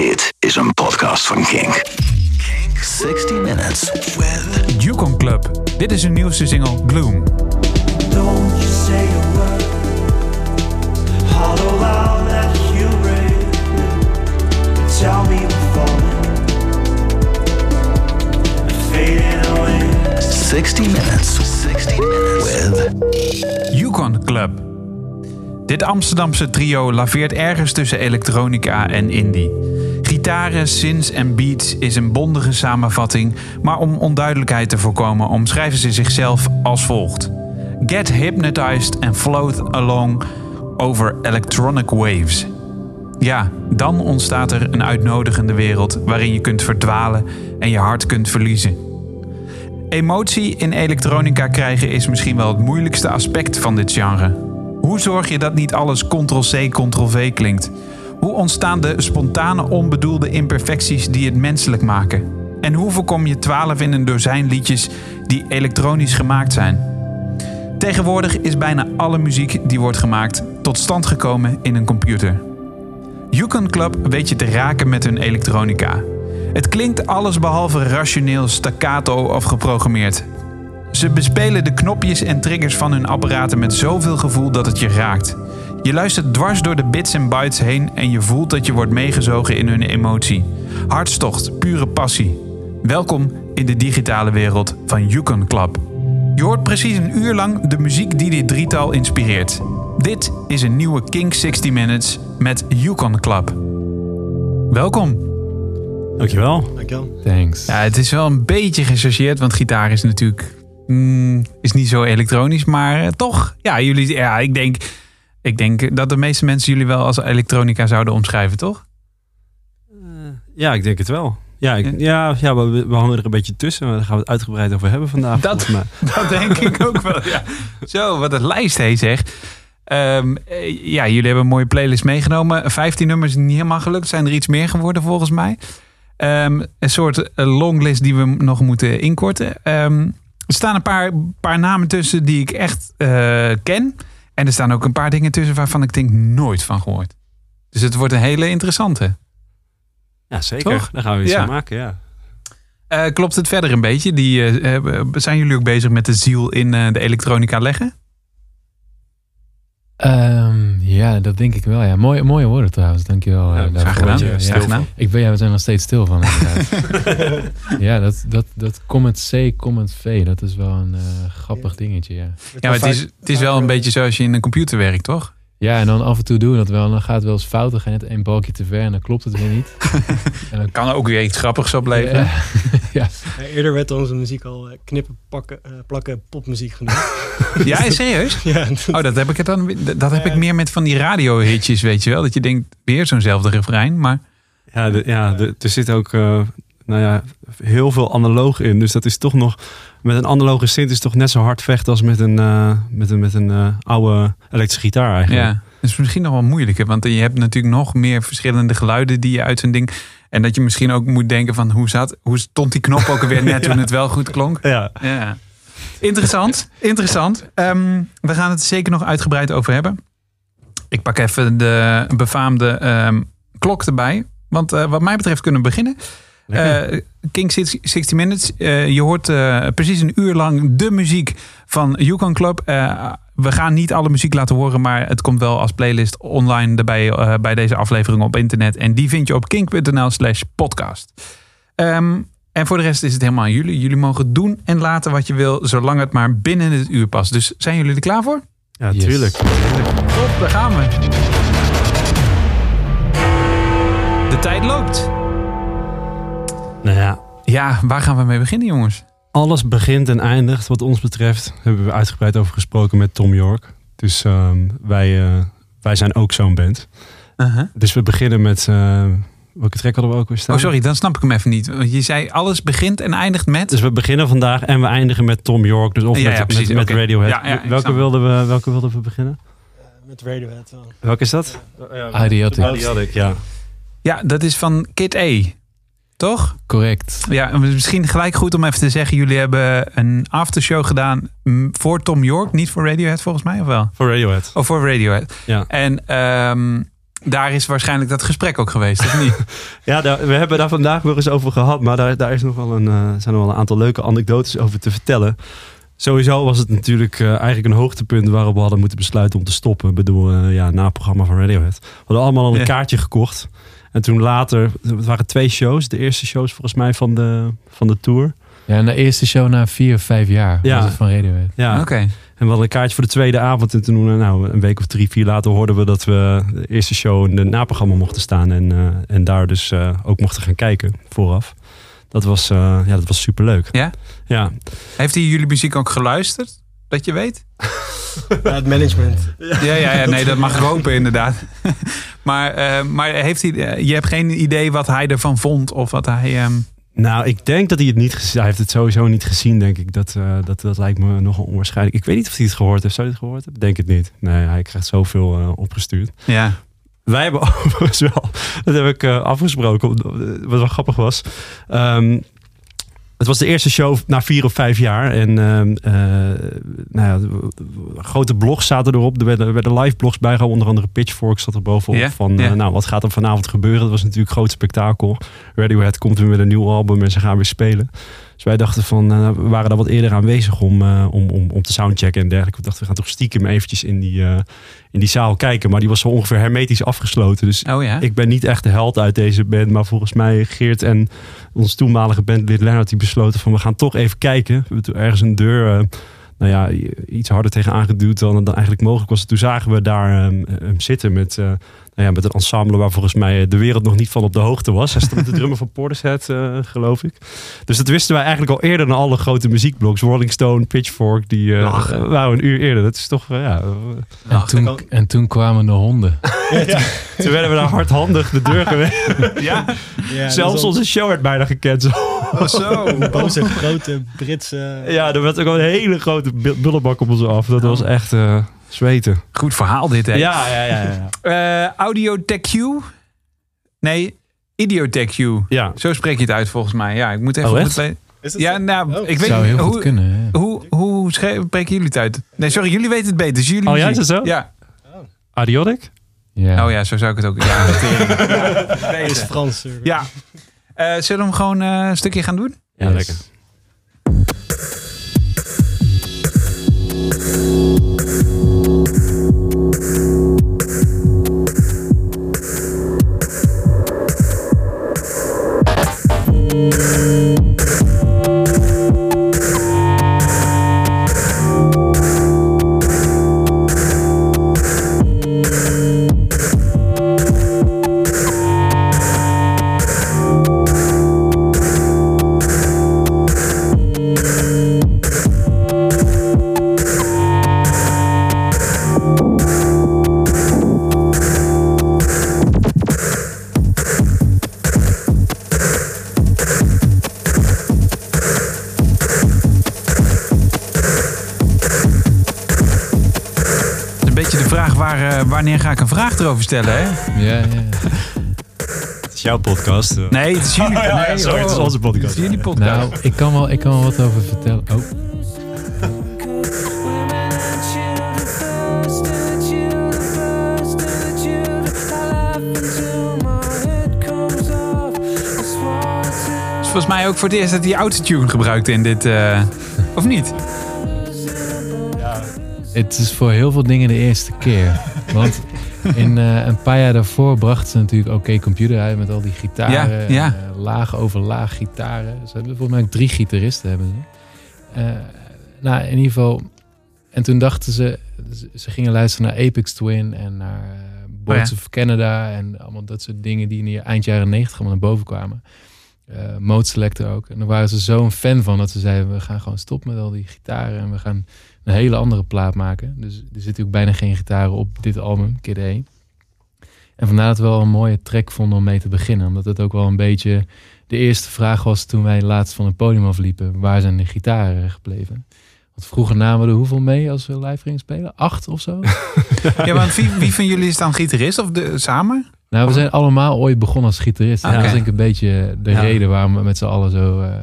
Dit is een podcast van Kink. Kink 60 Minutes with Yukon Club. Dit is hun nieuwste single Gloom. Don't you say a word. Hollow out that you. Tell me we're falling. Fading away. 60 Minutes. 60 Minutes with Yukon Club. Dit Amsterdamse trio laveert ergens tussen elektronica en indie. Gitaren, synths en beats is een bondige samenvatting, maar om onduidelijkheid te voorkomen omschrijven ze zichzelf als volgt. Get hypnotized and float along over electronic waves. Ja, dan ontstaat er een uitnodigende wereld waarin je kunt verdwalen en je hart kunt verliezen. Emotie in elektronica krijgen is misschien wel het moeilijkste aspect van dit genre. Hoe zorg je dat niet alles ctrl-c, ctrl-v klinkt? Hoe ontstaan de spontane onbedoelde imperfecties die het menselijk maken? En hoe voorkom je 12 in een dozijn liedjes die elektronisch gemaakt zijn? Tegenwoordig is bijna alle muziek die wordt gemaakt tot stand gekomen in een computer. Yukon Club weet je te raken met hun elektronica. Het klinkt alles behalve rationeel, staccato of geprogrammeerd. Ze bespelen de knopjes en triggers van hun apparaten met zoveel gevoel dat het je raakt. Je luistert dwars door de bits en bytes heen en je voelt dat je wordt meegezogen in hun emotie. Hartstocht, pure passie. Welkom in de digitale wereld van Yukon Club. Je hoort precies een uur lang de muziek die dit drietal inspireert. Dit is een nieuwe King 60 Minutes met Yukon Club. Welkom. Dankjewel. Dankjewel. Thanks. Ja, het is wel een beetje gechargeerd, want gitaar is natuurlijk mm, is niet zo elektronisch, maar eh, toch, ja, jullie, ja, ik denk, ik denk dat de meeste mensen jullie wel als elektronica zouden omschrijven, toch? Ja, ik denk het wel. Ja, ik, ja, ja we, we hangen er een beetje tussen. maar Daar gaan we het uitgebreid over hebben vandaag. Dat-. Dat denk ik ook wel, ja. Zo, wat een lijst hé zeg. Ehm, eh, ja, jullie hebben een mooie playlist meegenomen. 15 nummers niet helemaal gelukt. Zijn er iets meer geworden volgens mij. Ehm, een soort eh, longlist die we nog moeten inkorten. Ehm, er staan een paar, paar namen tussen die ik echt eh, ken. En er staan ook een paar dingen tussen waarvan ik denk nooit van gehoord. Dus het wordt een hele interessante. Ja, zeker. Toch? Daar gaan we iets Ja. van maken, ja. Eh, klopt het verder een beetje? Die, eh, eh, zijn jullie ook bezig met de ziel in de elektronica leggen? Ehm, ja, dat denk ik wel. Ja. Mooie, mooie woorden trouwens. Dankjewel. Ja, eh, Graag gedaan. Ja, Graag ja. gedaan. Ik ben, ja, we zijn nog steeds stil van ja, dat, dat, dat comment C, comment V, dat is wel een eh, grappig dingetje, ja. Ja, maar het is, het is wel een beetje zoals je in een computer werkt, toch? Ja, en dan af en toe doen we dat wel. En dan gaat het wel eens fout. Dan ga je net één balkje te ver en dan klopt het weer niet. en dan, Kan er ook weer iets grappigs opleveren. Ja. ja. Ja, eerder werd onze muziek al eh, knippen, pakken, eh, plakken, popmuziek genoemd. Ja, serieus? ja, Oh, dat heb ik het dan. Dat heb ik meer met van die radiohitjes, weet je wel. Dat je denkt, weer zo'nzelfde refrein. Maar Ja, de, ja de- er zit ook eh, nou ja, heel veel analoog in. Dus dat is toch nog... Met een analoge synth is toch net zo hard vechten als met een, eh, met een, met een eh, oude elektrische gitaar eigenlijk. ja, dat is misschien nog wel moeilijker. Want je hebt natuurlijk nog meer verschillende geluiden die je uit zo'n ding. En dat je misschien ook moet denken van hoe zat, hoe stond die knop ook alweer net toen het wel goed klonk. Ja. Ja. Interessant, interessant. Ehm, we gaan het er zeker nog uitgebreid over hebben. Ik pak even de befaamde ehm, klok erbij. Want eh, wat mij betreft kunnen we beginnen. Eh, King 60 Minutes. Eh, je hoort eh, precies een uur lang de muziek van Yukon Club. Eh, we gaan niet alle muziek laten horen, maar het komt wel als playlist online erbij eh, bij deze aflevering op internet. En die vind je op kink.nl slash podcast. Ehm, en voor de rest is het helemaal aan jullie. Jullie mogen doen en laten wat je wil, zolang het maar binnen het uur past. Dus zijn jullie er klaar voor? Ja, Yes. tuurlijk. Top, daar gaan we. De tijd loopt. Nou ja, Ja, waar gaan we mee beginnen, jongens? alles begint en eindigt wat ons betreft. Daar hebben we uitgebreid over gesproken met Tom York. Dus ehm, wij, eh, wij zijn ook zo'n band. Uh-huh. Dus we beginnen met... eh, welke track hadden we ook weer staan? Oh, sorry, dan snap ik hem even niet. Want Je zei alles begint en eindigt met. Dus we beginnen vandaag en we eindigen met Tom York. Dus of Ja, met, ja, precies, met. Radiohead. Ja, welke, wilden we, welke wilden we beginnen? met Radiohead wel. Welke is dat? Idiotic. Idiotic, ja. Ja, dat is van Kid A. Toch? Correct. Ja, en misschien gelijk goed om even te zeggen. Jullie hebben een aftershow gedaan voor Tom York. Niet voor Radiohead volgens mij, of wel? Voor Radiohead. Of voor Radiohead. Ja. En ehm, daar is waarschijnlijk dat gesprek ook geweest, of niet? Ja, daar- we hebben daar vandaag nog eens over gehad. Maar daar, daar is nog wel een, eh, zijn nog wel een aantal leuke anekdotes over te vertellen. Sowieso was het natuurlijk eh, eigenlijk een hoogtepunt waarop we hadden moeten besluiten om te stoppen. Ik bedoel, eh, ja, na het programma van Radiohead. We hadden allemaal al een Ja. kaartje gekocht. En toen later, het waren twee shows. De eerste shows volgens mij van de, van de tour. Ja, en de eerste show na vier of vijf jaar Ja. was het van Radiohead. Ja, Oké. en we hadden een kaartje voor de tweede avond. En toen, eh, nou, een week of drie, vier later hoorden we dat we de eerste show in het naprogramma mochten staan. En, eh, en daar dus eh, ook mochten gaan kijken vooraf. Dat was, eh, ja, dat was superleuk. Ja? Ja, Heeft hij jullie muziek ook geluisterd? Dat je weet? Ja, het management. Ja, ja, ja nee, dat mag ik hopen inderdaad. maar eh, maar heeft hij, eh, je hebt geen idee wat hij ervan vond of wat hij... ehm, Nou, ik denk dat hij het niet gezien Hij heeft het sowieso niet gezien, denk ik. Dat, eh, dat, dat lijkt me nogal onwaarschijnlijk. Ik weet niet of hij het gehoord heeft. Zou hij het gehoord hebben? Denk het niet. Nee, hij krijgt zoveel opgestuurd. ja. Wij hebben overigens wel, dat heb ik afgesproken, wat wel grappig was. Ehm, het was de eerste show na vier of vijf jaar. En eh, nou ja, grote blogs zaten erop. Er werden, er werden live blogs bijgehouden. Onder andere Pitchfork zat er bovenop. Van, eh, nou, wat gaat er vanavond gebeuren? Dat was natuurlijk een groot spektakel. Radiohead komt weer met een nieuw album en ze gaan weer spelen. Dus wij dachten van, eh, we waren daar wat eerder aanwezig om, eh, om, om, om te soundchecken en dergelijke. We dachten, we gaan toch stiekem eventjes in die, eh, in die zaal kijken. Maar die was zo ongeveer hermetisch afgesloten. Dus Oh ja? ik ben niet echt de held uit deze band. Maar volgens mij Geert en ons toenmalige bandlid Lennart... die besloten van, we gaan toch even kijken. We hebben toen ergens een deur... nou ja, iets harder tegen aangeduwd dan, dan eigenlijk mogelijk was. Toen zagen we daar hem zitten met, nou ja, met een ensemble waar volgens mij de wereld nog niet van op de hoogte was. Hij stond de drummer van Portishead, eh, geloof ik. Dus dat wisten wij eigenlijk al eerder dan alle grote muziekblogs. Rolling Stone, Pitchfork, die eh waren een uur eerder. Dat is toch, eh, ja... En, toen, kan- en toen kwamen de honden. Toen werden we daar hardhandig de deur geweest. Ja? Ja, Zelfs is onze show werd bijna gecanceld. Oh, zo. een boze, grote Britse... Ja, er werd ook wel een hele grote bu- bullenbak op ons af. Dat was echt eh, zweten. Goed verhaal dit, hè? Ja, ja, ja. ja. Eh, Audiotech Q? Nee, Idiotech Q. ja. Zo spreek je het uit volgens mij. Ja, ik moet even Oh, op het dat Ja, nou, Oh. ik weet Zou niet. heel goed Hoe, kunnen. ja. hoe, hoe spreken jullie het uit? Nee, sorry, jullie weten het beter. Dus jullie Oh ja, is dat zo? Ja. Adiotic? Ja. Oh ja, zo zou ik het ook. Ja, Het is. Frans. ja. Eh, zullen we hem gewoon eh, een stukje gaan doen? Ja, Yes. lekker. De vraag waar, eh, wanneer ga ik een vraag erover stellen, hè? Ja, ja. Het is jouw podcast. Nee, het is jullie. Oh, ja, nee, sorry, het is oh. onze podcast. Het is jullie podcast. Nou, ik kan, wel, ik kan wel wat over vertellen. Oh, Het is volgens mij ook voor het eerst dat hij autotune gebruikt in dit... eh, of niet? Het is voor heel veel dingen de eerste keer. Want in, eh, een paar jaar daarvoor brachten ze natuurlijk Oké Computer uit met al die gitaren. Ja, ja. en, eh, laag over laag gitaren. Ze hebben volgens mij ook drie gitaristen hebben ze. Eh, nou, in ieder geval. En toen dachten ze, ze- gingen luisteren naar Apex Twin en naar Boards Oh of Canada en allemaal dat soort dingen die in de eind jaren negentig allemaal naar boven kwamen. Eh Mode Selector ook. En daar waren ze zo'n fan van dat ze zeiden, we gaan gewoon stoppen met al die gitaren en we gaan een hele andere plaat maken. Dus er zitten ook bijna geen gitaren op dit album, Kid A. En vandaar dat we wel een mooie track vonden om mee te beginnen. Omdat het ook wel een beetje de eerste vraag was toen wij laatst van het podium afliepen. Waar zijn de gitaren gebleven? Want vroeger namen we er hoeveel mee als we live gingen spelen? Acht of zo? Ja, want wie, wie van jullie is dan gitarist? Of de, samen? nou, we zijn allemaal ooit begonnen als gitarist. Oké. Dat is denk ik een beetje de Ja. reden waarom we met z'n allen zo... eh,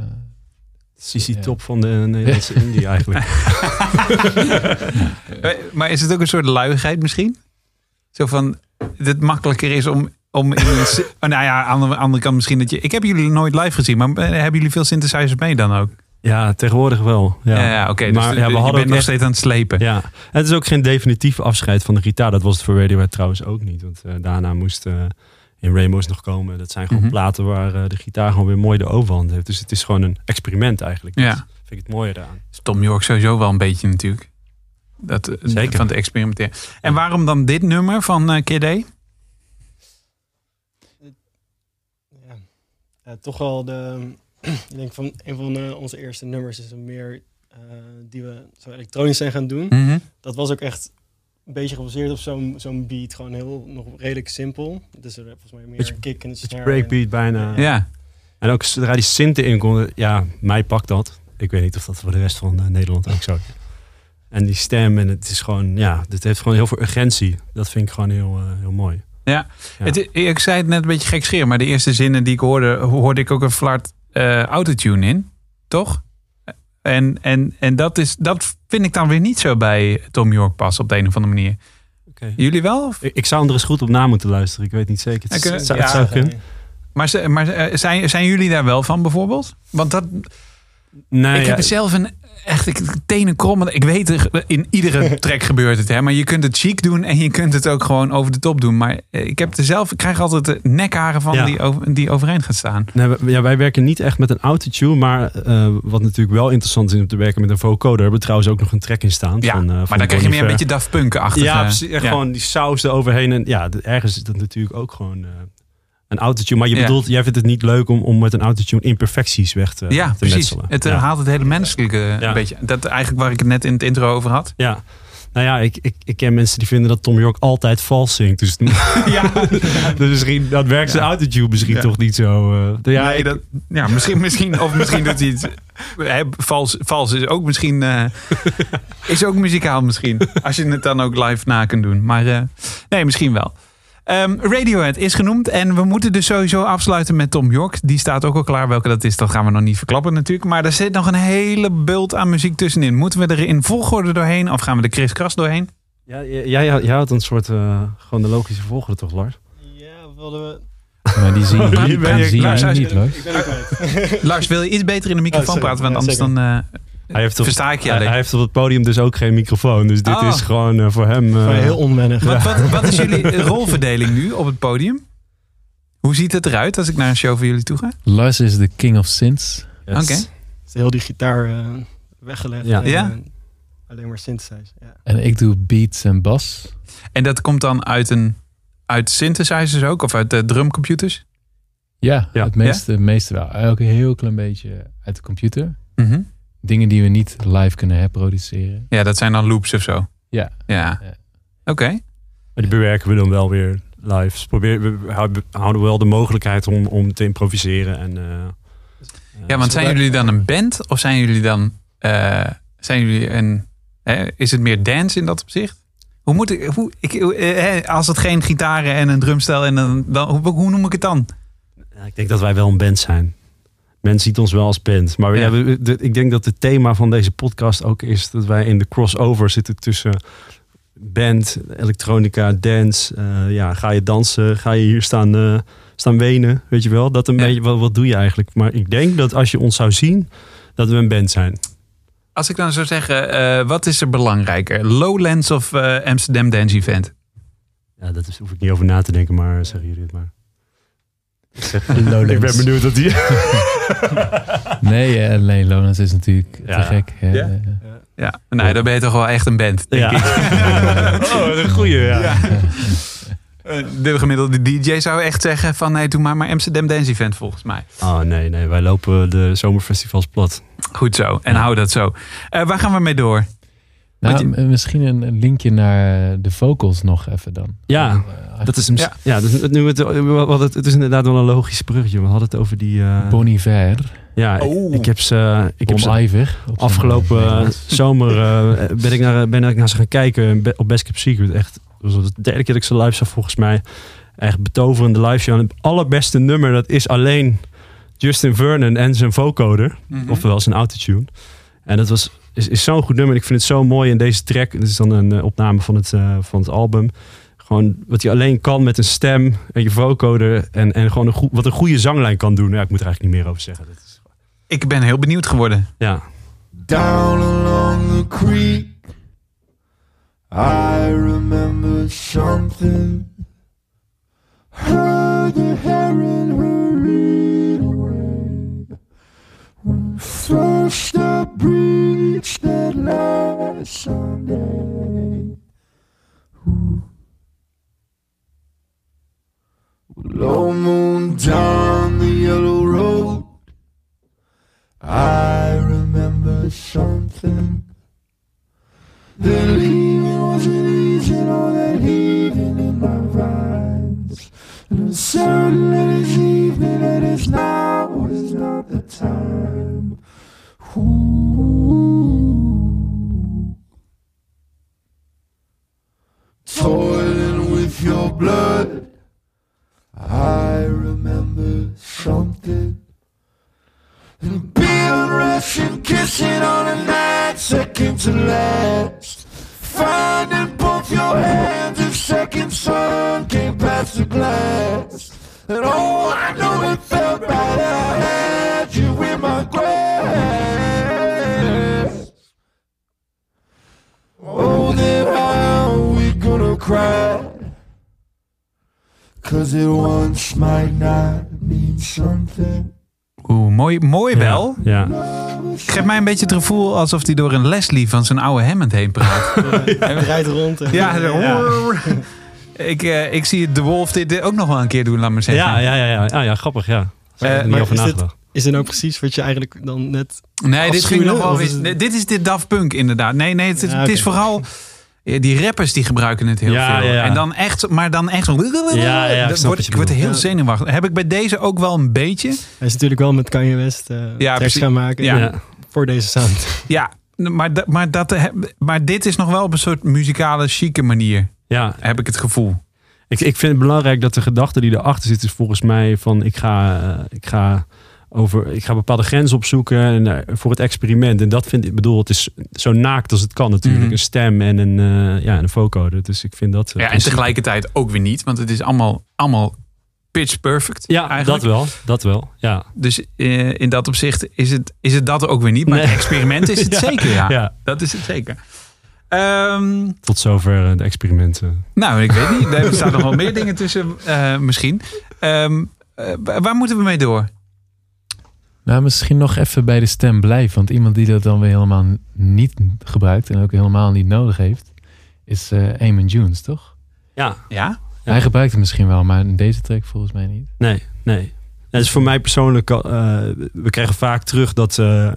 CC Ja. top van de Nederlandse indie eigenlijk. Maar is het ook een soort luiigheid misschien? Zo van, het makkelijker is om, om in een, si- oh, nou ja, aan de andere kant misschien dat je... Ik heb jullie nooit live gezien, maar eh, hebben jullie veel synthesizers mee dan ook? Ja, tegenwoordig wel. Ja, Ja, ja, oké. dus maar ja, we je hadden nog echt- steeds aan het slepen. Ja, het is ook geen definitief afscheid van de gitaar. Dat was het voor Radiohead trouwens ook niet. Want eh, daarna moest eh, in Rainbows nog komen. Dat zijn gewoon Mhm. platen waar eh, de gitaar gewoon weer mooi de overhand heeft. Dus het is gewoon een experiment eigenlijk. Ja. Dat vind ik het mooie eraan. is Tom York sowieso wel een beetje natuurlijk. Dat, eh, Zeker. Van het experimenteren. En waarom dan dit nummer van eh Kid A? Ja. Ja, toch wel de. ik denk van een van eh, onze eerste nummers is een meer eh, die we zo elektronisch zijn gaan doen. Mhm. Dat was ook echt een beetje gebaseerd op zo'n zo'n beat. Gewoon heel nog redelijk simpel. Dus er volgens mij meer Beetje- een kick en snare. breakbeat bijna. Ja. En ook zodra die synten in konden, ja, mij pakt dat. Ik weet niet of dat voor de rest van eh, Nederland ook zo is. En die stem, en het is gewoon, ja, dit heeft gewoon heel veel urgentie. Dat vind ik gewoon heel, eh, heel mooi. Ja. Ja. Het, ik zei het net een beetje gek scheren, maar de eerste zinnen die ik hoorde, hoorde ik ook een flart eh, autotune in. Toch? En, en, en dat, is, dat vind ik dan weer niet zo bij Tom York pas op de een of andere manier. Oké. Jullie wel? Of- Ik, zou hem er eens goed op na moeten luisteren. Ik weet niet zeker. Het, kunnen- zou, ja, het zou kunnen. Maar, ze- maar eh, zijn, zijn jullie daar wel van bijvoorbeeld? Want dat, Nee, ik ja, heb zelf een echt ik, tenen krommen. Ik weet er in iedere track gebeurt het, hè? Maar je kunt het chic doen en je kunt het ook gewoon over de top doen. Maar eh, ik heb er zelf, ik krijg altijd de nekharen van Ja. die, over, die overeind gaan staan. Nee, we- ja, wij werken niet echt met een autotune, maar eh, wat natuurlijk wel interessant is om te werken met een vocoder, hebben we trouwens ook nog een track in staan. Ja, van, eh, maar dan krijg je meer een beetje Daft Punk-achtig. Ja, eh, precies. Ja. gewoon die saus eroverheen. En ja, ergens is dat natuurlijk ook gewoon een autotune. Maar je Ja. bedoelt, jij vindt het niet leuk om, om met een autotune imperfecties weg te, Ja, te precies. metselen. Het eh, ja. haalt het hele menselijke eh, Ja. een beetje. Dat eigenlijk waar ik het net in het intro over had. ja. Nou ja, ik, ik, ik ken mensen die vinden dat Tom York altijd vals zingt. Dus, Ja, dus misschien, dat werkt zijn autotune misschien toch niet zo. eh. ja, nee, ik- dat, ja misschien, misschien, of misschien doet hij. Hè, vals, vals is ook misschien. eh, is ook muzikaal misschien. Als je het dan ook live na kunt doen. Maar eh, nee, misschien wel. Ehm, Radiohead is genoemd. En we moeten dus sowieso afsluiten met Tom York. Die staat ook al klaar. Welke dat is, dat gaan we nog niet verklappen natuurlijk. Maar er zit nog een hele bult aan muziek tussenin. Moeten we er in volgorde doorheen? Of gaan we er kriskras doorheen? ja, jij, jij, jij houdt een soort uh, chronologische volgorde toch, Lars? Ja, wilden we. Maar die zie je, Hier die ben je zie klaar. je niet, Lars. Lars, wil je iets beter in de microfoon Oh, praten? Want anders dan eh, Hij heeft, op, versta ik je hij, alleen. hij heeft op het podium dus ook geen microfoon. Dus dit Oh. is gewoon uh, voor hem... Uh, Gewoon heel onwennig. Wat, wat, wat is jullie rolverdeling nu op het podium? Hoe ziet het eruit als ik naar een show van jullie toe ga? Lars is de king of synths. yes. Oké. is heel die gitaar uh, weggelegd. Ja. En, Ja? uh, alleen maar synthesize. Ja. En ik doe beats en bas. En dat komt dan uit een uit synthesizers ook of uit de drumcomputers? Ja, Ja. het meeste, meeste wel. Ook een heel klein beetje uit de computer. Mhm. Dingen die we niet live kunnen herproduceren. Ja, dat zijn dan loops of zo. Ja. Ja. Ja. Oké. Maar die bewerken we dan wel weer live. Dus probeer, we houden- wel de mogelijkheid om, om te improviseren. En, eh, Ja, want zijn jullie dan een band of zijn jullie dan eh, zijn jullie een hè, is het meer dance in dat opzicht? Hoe moet ik hoe ik eh, hè, als het geen gitaren en een drumstel en dan, dan hoe, hoe noem ik het dan? Ja, ik denk dat wij wel een band zijn. Men ziet ons wel als band. Maar Ja. ja. we- de- ik denk dat het thema van deze podcast ook is dat wij in de crossover zitten tussen band, elektronica, dance. Eh, ja, ga je dansen? Ga je hier staan, eh, staan wenen? Weet je wel? Dat een Ja. beetje, wat, wat doe je eigenlijk? Maar ik denk dat als je ons zou zien, dat we een band zijn. Als ik dan zou zeggen, eh, wat is er belangrijker? Lowlands of Amsterdam Dance Event? Ja, dat is, hoef ik niet over na te denken, maar zeggen jullie het maar. Ik, zeg, Lowlands. ik ben benieuwd wat die... Nee, eh, alleen Lowlands is natuurlijk Ja. te gek. hè. Ja? Ja, nee, dan ben je toch wel echt een band, denk Ja. ik. oh, een goeie, ja. Ja. Eh, De gemiddelde DJ zou echt zeggen van nee, doe maar maar Amsterdam Dance Event volgens mij. Oh nee, nee, wij lopen de zomerfestivals plat. Goed zo, en hou dat zo. Eh, waar gaan we mee door? Nou, misschien een linkje naar de vocals nog even dan. Ja, Dat is hem. Ja. Ja, dus het, nu het, het, het is inderdaad wel een logisch bruggetje. We hadden het over die. eh, Bon Iver, ja, Oh. ik, ik heb ze. Ik heb ze afgelopen eh, zomer eh, ben ik naar ben ik naar ze gaan kijken op Best Kept Secret. Echt, dat was de derde keer dat ik ze live zag volgens mij. Echt betoverende live show. En het allerbeste nummer dat is alleen Justin Vernon en zijn vocoder. Mhm. Oftewel zijn autotune. En dat was, is, is zo'n goed nummer. Ik vind het zo mooi in deze track. Dit is dan een eh, opname van het, eh, van het album. Gewoon wat hij alleen kan met een stem en je vocoder. En, en gewoon een goe- wat een goede zanglijn kan doen. Ja, ik moet er eigenlijk niet meer over zeggen. Dat is, Ik ben heel benieuwd geworden. ja. Down along the creek, I remember something. Heard the heron hurried away. When first I breached that last Sunday. Low moon down the yellow road. I remember something. The leaving wasn't easy, all that heaving in my veins. And it's certain that it's evening, and it's now is not the time. Ooh. Toiling with your blood. Russian kissing on a night second to last. Finding both your hands if second sun came past the glass. And oh, I know it felt right. I had you in my grasp. Oh, then how we gonna cry? Cause it once might not mean something. Oeh, mooi, mooi wel. Ja. Geeft mij een beetje het gevoel alsof hij door een Leslie van zijn oude Hammond heen praat. Hij rijdt rond. En, Ja, zo- Ik, eh, ik zie De Wolf dit ook nog wel een keer doen, laat maar zeggen. Ja, ja, ja, ja. Ah, ja, grappig, ja. Eh, niet over is dit- nagedacht. Is dit nou precies wat je eigenlijk dan net... Nee, dit ging nog wel is Dit is dit Daft Punk inderdaad. Nee, nee, het, Ja, het is vooral... eh, Die rappers die gebruiken het heel Ja, veel. ja, ja. En dan echt, maar dan echt zo... ja, ik Dat snap word, wat je ik word heel bedoelt. Ja. zenuwachtig. Heb ik bij deze ook wel een beetje. Hij is natuurlijk wel met Kanye West eh Ja, gaan maken Ja. Ja. voor deze sound. Ja, maar, maar, dat, maar dit is nog wel op een soort muzikale, chique manier. ja, Heb ik het gevoel. Ik, ik vind het belangrijk dat de gedachte die erachter zit, is volgens mij van ik ga, eh, ik ga, over, ik ga bepaalde grenzen opzoeken en, eh, voor het experiment. En dat vind ik, bedoel, het is zo naakt als het kan natuurlijk. Mhm. Een stem en een, eh, ja, een vocoder. Dus ik vind dat. eh, Ja, en tegelijkertijd ook weer niet. Want het is allemaal, allemaal pitch perfect. Ja, eigenlijk. dat wel. Dat wel. Ja. Dus in dat opzicht is het, is het dat ook weer niet. Maar Nee. het experiment is het Ja. zeker, ja. Ja. Dat is het zeker. Ehm, Tot zover de experimenten. nou, ik weet niet. Er staan nog wel meer dingen tussen, misschien. Ehm, eh, waar moeten we mee door? Nou, misschien nog even bij de stem blijven. Want iemand die dat dan weer helemaal niet gebruikt en ook helemaal niet nodig heeft, is eh Eamon Jones, toch? Ja. Ja? Ja. Hij gebruikt het misschien wel, maar in deze track volgens mij niet. Nee, nee. Het is voor mij persoonlijk, eh, we krijgen vaak terug dat eh,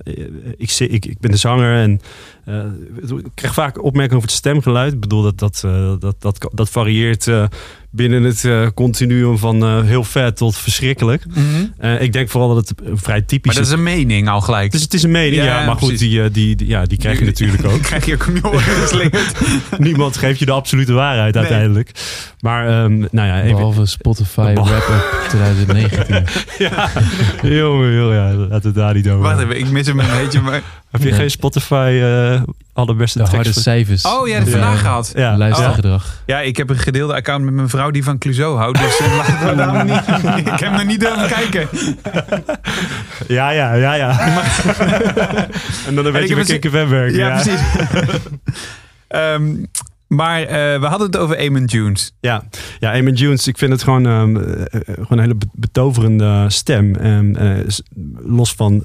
ik, ik, ik ben de zanger en eh, ik krijg vaak opmerkingen over het stemgeluid. Ik bedoel, dat, dat, eh, dat, dat, dat varieert eh, binnen het eh, continuum van eh, heel vet tot verschrikkelijk. Eh, ik denk vooral dat het vrij typisch Maar dat is een mening al gelijk. Dus het is een mening, Ja, ja, maar goed, die, eh, die, die- ja, die krijg je natuurlijk ook. krijg je ook. Niemand geeft je de absolute waarheid Nee. uiteindelijk. Maar, ehm, nou ja, even, Behalve Spotify Wrap-Up 2019. ja, jongen, jongen, ja, laten we het daar niet over. Wacht even, ik mis hem een beetje. Maar... Heb je Nee. geen Spotify eh allerbeste De tracks? harde voor- cijfers. Oh ja, dat Ja. vandaag gehad. Ja, Luistergedrag. Ja, ik heb een gedeelde account met mijn vrouw die van Clouseau houdt. Dus laten we daar niet, ik heb nog niet durven kijken. ja, ja, ja. ja. en dan een beetje heb met een- KKV werken. Ja, Ja, precies. Ehm, maar eh, we hadden het over Eamon Jones. Ja, ja Eamon Jones, ik vind het gewoon, ehm, eh, eh, gewoon een hele be- betoverende stem. Eh, los van...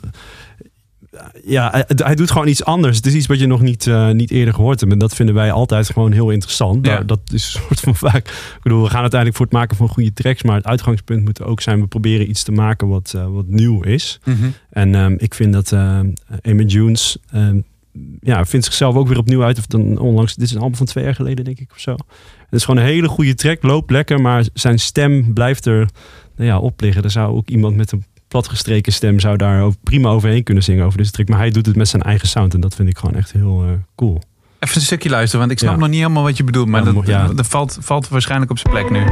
Ja, hij, hij doet gewoon iets anders. Het is iets wat je nog niet, eh, niet eerder gehoord hebt. En dat vinden wij altijd gewoon heel interessant. Ja. Dat is een soort van vaak... Ik bedoel, we gaan uiteindelijk voor het maken van goede tracks. Maar het uitgangspunt moet ook zijn... we proberen iets te maken wat, eh, wat nieuw is. En ehm, ik vind dat uh, Eamon Jones ehm, ja, vindt zichzelf ook weer opnieuw uit. Of dan onlangs, dit is een album van twee jaar geleden, denk ik of zo. Het is gewoon een hele goede track, loopt lekker, maar zijn stem blijft er nou ja, op liggen. Er zou ook iemand met een platgestreken stem zou daar ook prima overheen kunnen zingen over deze track. Maar hij doet het met zijn eigen sound en dat vind ik gewoon echt heel eh, cool. Even een stukje luisteren, want ik snap Ja. nog niet helemaal wat je bedoelt. Maar Ja, dat, dat valt, valt waarschijnlijk op zijn plek nu.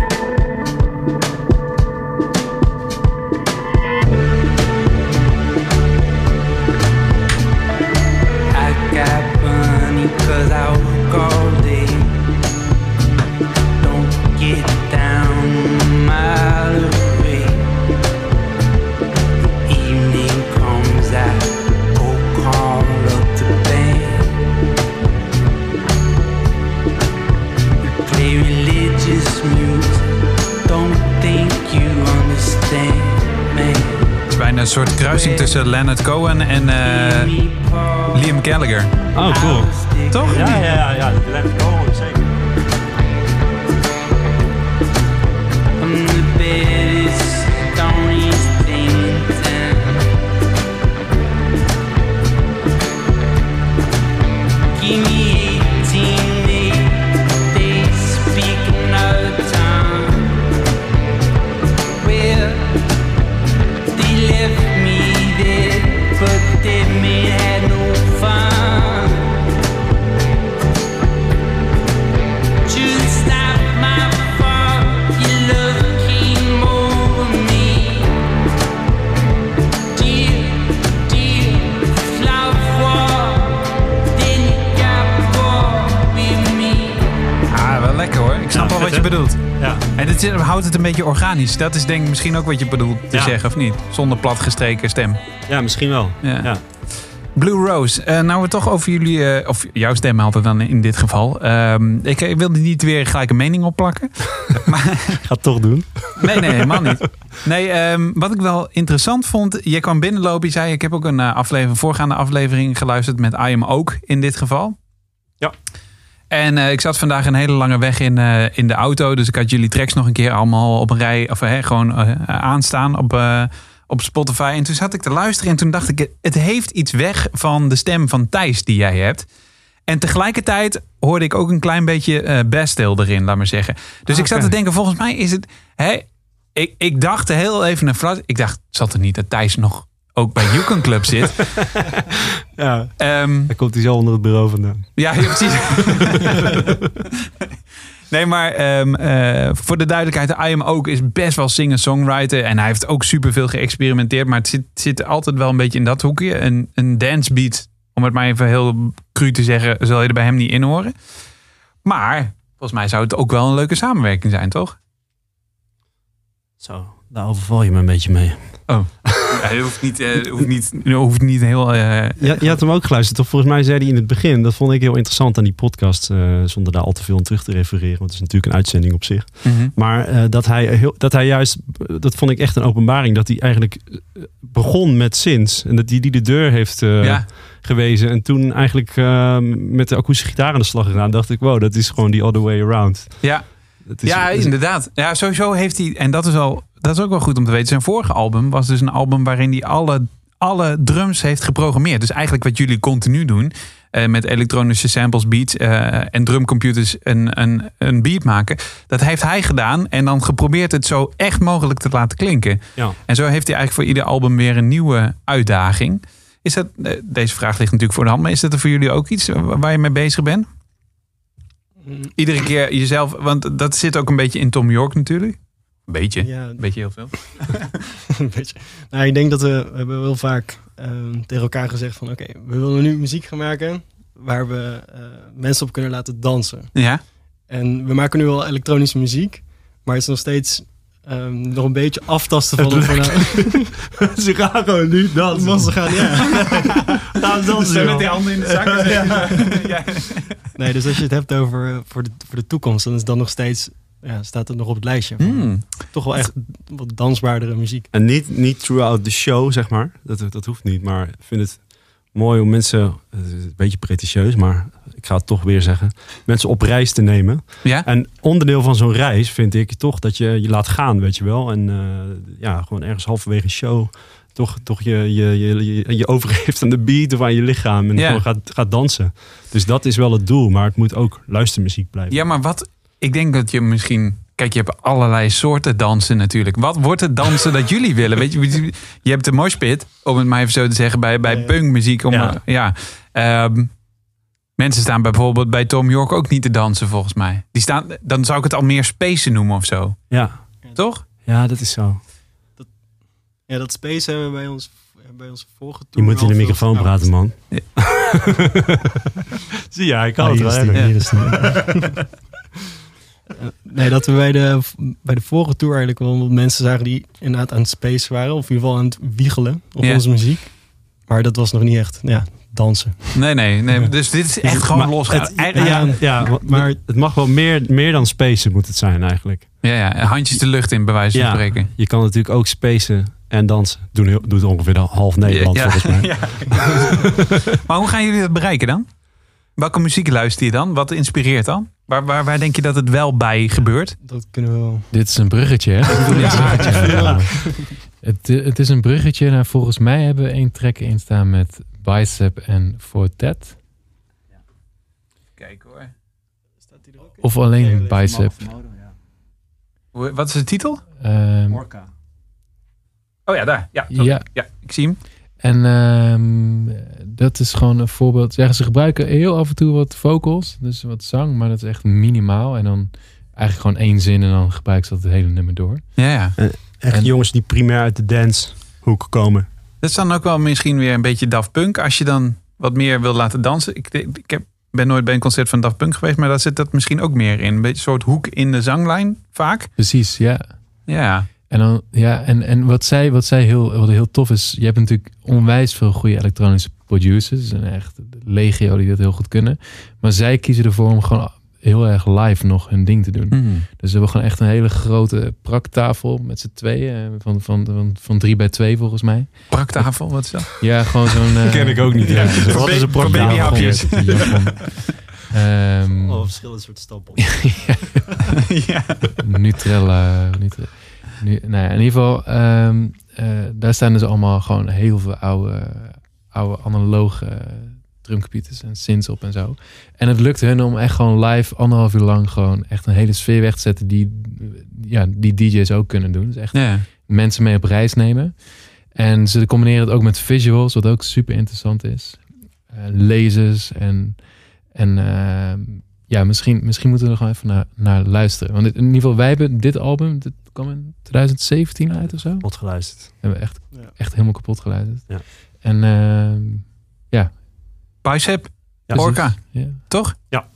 Een soort kruising tussen Leonard Cohen en eh, Liam Gallagher. Oh, cool. Toch? Ja, ja, ja. ja. Let's go, zeker. Het is- houdt het een beetje organisch. Dat is denk ik misschien ook wat je bedoelt te Ja. zeggen, of niet? Zonder platgestreken stem. ja, misschien wel. Ja. Ja. Blue Rose, eh, nou we toch over jullie, eh, of jouw stem altijd dan in dit geval. Ehm, ik, ik wilde niet weer gelijk een mening opplakken. Ik ga het toch doen. Nee, nee, helemaal niet. Nee, ehm, wat ik wel interessant vond, je kwam binnenlopen, je zei ik heb ook een eh, aflevering, voorgaande aflevering geluisterd met I Am Ook in dit geval. Ja. En eh, ik zat vandaag een hele lange weg in, eh, in de auto, dus ik had jullie tracks nog een keer allemaal op een rij, of gewoon eh, aanstaan op, op Spotify. En toen zat ik te luisteren en toen dacht ik, het heeft iets weg van de stem van Thijs die jij hebt. En tegelijkertijd hoorde ik ook een klein beetje eh Bastille erin, laat maar zeggen. Dus ik zat te denken, volgens mij is het... Hè, ik, ik dacht heel even een. Ik dacht, zat er niet dat Thijs nog ook bij Yukon Club zit? Ja. Ehm, Dan komt hij zo onder het bureau vandaan. ja, ja, precies. nee, maar ehm, eh, voor de duidelijkheid, I Am Ook is best wel singer-songwriter. En hij heeft ook superveel geëxperimenteerd. Maar het zit, zit altijd wel een beetje in dat hoekje. Een, een dancebeat, om het maar even heel cru te zeggen, zal je er bij hem niet in horen. Maar volgens mij zou het ook wel een leuke samenwerking zijn, toch? Zo, daar overval je me een beetje mee. Ja, je hoeft niet, eh, hoeft niet, je hoeft niet heel... Ja, je had hem ook geluisterd, toch? Volgens mij zei hij in het begin, dat vond ik heel interessant aan die podcast, eh, zonder daar al te veel aan terug te refereren, want het is natuurlijk een uitzending op zich. mhm. Maar dat, hij heel, dat hij juist, dat vond ik echt een openbaring, dat hij eigenlijk begon met Sins. En dat hij die de deur heeft ja. gewezen. En toen eigenlijk met de akoestische gitaar aan de slag gegaan, dacht ik, wow, dat is gewoon die other way around. Ja. Ja, inderdaad. Ja, sowieso heeft hij, en dat is, wel, dat is ook wel goed om te weten. Zijn vorige album was dus een album waarin hij alle, alle drums heeft geprogrammeerd. Dus eigenlijk wat jullie continu doen. eh, met elektronische samples, beats eh, en drumcomputers een, een, een beat maken. Dat heeft hij gedaan en dan geprobeerd het zo echt mogelijk te laten klinken. Ja. En zo heeft hij eigenlijk voor ieder album weer een nieuwe uitdaging. Is dat, eh, deze vraag ligt natuurlijk voor de hand, maar is dat er voor jullie ook iets waar je mee bezig bent? Mm, Iedere keer jezelf, want dat zit ook een beetje in Tom York natuurlijk. Een beetje, Ja, een beetje heel veel. een beetje. Nou, ik denk dat we, we hebben wel vaak ehm, tegen elkaar gezegd van... oké, we willen nu muziek gaan maken waar we eh, mensen op kunnen laten dansen. Ja, En we maken nu wel elektronische muziek, maar het is nog steeds ehm, nog een beetje aftasten van... Het van nou, Ze gaan gewoon nu dansen. was ze gaan, ja. Gaan dansen, joh. handen in de zak. ja. Nee, dus als je het hebt over eh, voor de, voor de toekomst, dan is dan nog steeds... Ja, staat het nog op het lijstje. Hmm. Toch wel echt wat dansbaardere muziek. En niet, niet throughout the show, zeg maar. Dat, dat hoeft niet. Maar ik vind het mooi om mensen, het is een beetje pretentieus, maar ik ga het toch weer zeggen, mensen op reis te nemen. ja? En onderdeel van zo'n reis vind ik toch dat je je laat gaan, weet je wel. En eh, ja, gewoon ergens halverwege een show toch, toch je, je, je, je, je overgeeft aan de beat of aan je lichaam en Ja. gewoon gaat, gaat dansen. Dus dat is wel het doel, maar het moet ook luistermuziek blijven. ja, maar wat... Ik denk dat je misschien... Kijk, je hebt allerlei soorten dansen natuurlijk. Wat wordt het dansen dat jullie willen? Weet je, je hebt de moshpit, om het maar even zo te zeggen, bij, bij Ja. punkmuziek. Om, Ja. ja. Ehm, mensen staan bijvoorbeeld bij Tom York ook niet te dansen, volgens mij. Die staan, dan zou ik het al meer spacen noemen of zo. Ja, Toch? ja dat is zo. Ja, dat space hebben we bij ons bij onze vorige Je moet in de microfoon praten, man. Zie je, ik kan Ah, het wel hier is Nee, dat we bij de, bij de vorige tour eigenlijk wel wat mensen zagen die inderdaad aan het space waren. Of in ieder geval aan het wiegelen op Ja. onze muziek. Maar dat was nog niet echt ja, dansen. Nee, nee. nee. Dus dit is echt gewoon Maar losgaan. ja, ja, ja, maar maar- het mag wel meer, meer dan spacen moet het zijn eigenlijk. ja, ja, handjes de lucht in, bij wijze van spreken. Je kan natuurlijk ook spacen en dansen. Doen, heel- doet ongeveer de half Nederland Ja, volgens mij. ja. maar hoe gaan jullie dat bereiken dan? Welke muziek luister je dan? Wat inspireert dan? Waar, waar, waar denk je dat het wel bij gebeurt? Dat kunnen we wel. Dit is een bruggetje, hè? Dit is een bruggetje. Ja. Het, het is een bruggetje naar volgens mij hebben we één track in staan met Bicep en Fortet. Kijk hoor. Of alleen Bicep. Wat is de titel? Ehm, Oh ja, daar. Ja, sorry. ja, ja ik zie hem. En ehm, dat is gewoon een voorbeeld. Zeggen ze gebruiken heel af en toe wat vocals, dus wat zang, maar dat is echt minimaal. En dan eigenlijk gewoon één zin en dan gebruiken ze dat het hele nummer door. Ja, ja. Echt En- jongens die primair uit de dancehoek komen. Dat is dan ook wel misschien weer een beetje Daft Punk. Als je dan wat meer wil laten dansen. Ik, ik heb, ben nooit bij een concert van Daft Punk geweest. Maar daar zit dat misschien ook meer in. Een beetje een soort hoek in de zanglijn vaak. Precies, ja. Ja. En, dan, ja, en, en wat zij, wat zij heel, wat heel tof is, je hebt natuurlijk onwijs veel goede elektronische producers. En echt legio die dat heel goed kunnen. Maar zij kiezen ervoor om gewoon heel erg live nog hun ding te doen. Dus we hebben gewoon echt een hele grote praktafel met z'n tweeën. eh, Van, van, van, van drie bij twee volgens mij. Praktafel, wat is dat? Ja, gewoon zo'n... Ken ik ook niet. Ja, Ja. dus Wat is een praktafel? Ehm, Oh, verschillende soorten stappen. ja. Nutrella. Nutre- nu, nou ja, in ieder geval, ehm, eh, daar staan dus allemaal gewoon heel veel oude, oude analoge drumcomputers en synths op en zo. En het lukt hun om echt gewoon live anderhalf uur lang gewoon echt een hele sfeer weg te zetten die, ja, die DJ's ook kunnen doen. Dus echt ja. mensen mee op reis nemen. En ze combineren het ook met visuals, wat ook super interessant is. Eh lasers en, en ehm, ja, misschien, misschien moeten we er gewoon even naar, naar luisteren. Want in ieder geval, wij hebben dit album, dit kwam in 2017 uit of zo. Wat geluisterd. Hebben we echt, Ja. echt helemaal kapot geluisterd. Ja. En ehm, Bicep, Ja, Orca, ja. toch? Ja.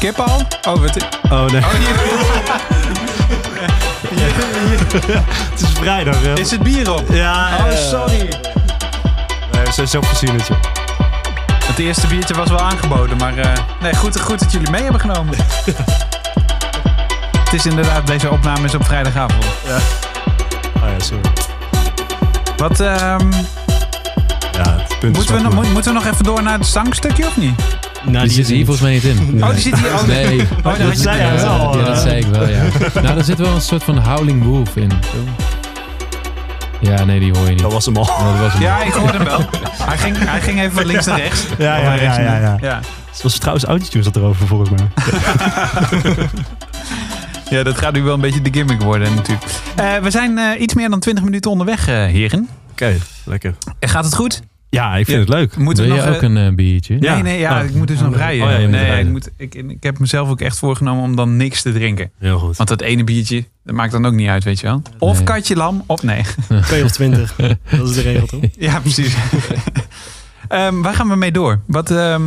We skippen al? Oh, wat... Oh nee, Oh, het is vrijdag. Hè? Is het bier op? Ja, Oh, sorry. Nee, we zijn zo voorzienetje. Het eerste biertje was wel aangeboden, maar eh, nee, goed, goed dat jullie mee hebben genomen. het is inderdaad, deze opname is op vrijdagavond. Oh ja, sorry. Wat, ehm, Ja, het punt is moeten, we, wat, nog- moeten we nog even door naar het zangstukje of niet? Nou, die zit hier volgens mij niet in. Oh, die zit hier. Oh, Nee. Oh, daar had je zei wel. Ja, dat zei ik wel, ja. nou, er zit wel een soort van howling wolf in. Zo. Ja, nee, die hoor je niet. Dat was hem al. Oh, dat was hem. Ja, ik hoorde hem wel. Hij ging, hij ging even van links naar rechts. Ja, ja, rechts ja, ja, ja. ja. Het was trouwens autotune zat erover volgens mij. Ja, dat gaat nu wel een beetje de gimmick worden natuurlijk. Eh, we zijn eh, iets meer dan 20 minuten onderweg, eh, heren. Oké, lekker. En gaat het goed? Ja, ik vind Ja. het leuk. Moeten Wil we je nog, ook een eh, biertje? Ja. Nee, nee, ja, Oh. ik moet dus nog rijden. Oh ja, je moet nee, rijden. Ik, moet, ik, ik heb mezelf ook echt voorgenomen om dan niks te drinken. Heel goed. Want dat ene biertje, dat maakt dan ook niet uit, weet je wel. Of Nee. katje lam, of nee. 2 of 20. Dat is de regel toch? Ja, precies. Ehm, waar gaan we mee door? Wat, ehm,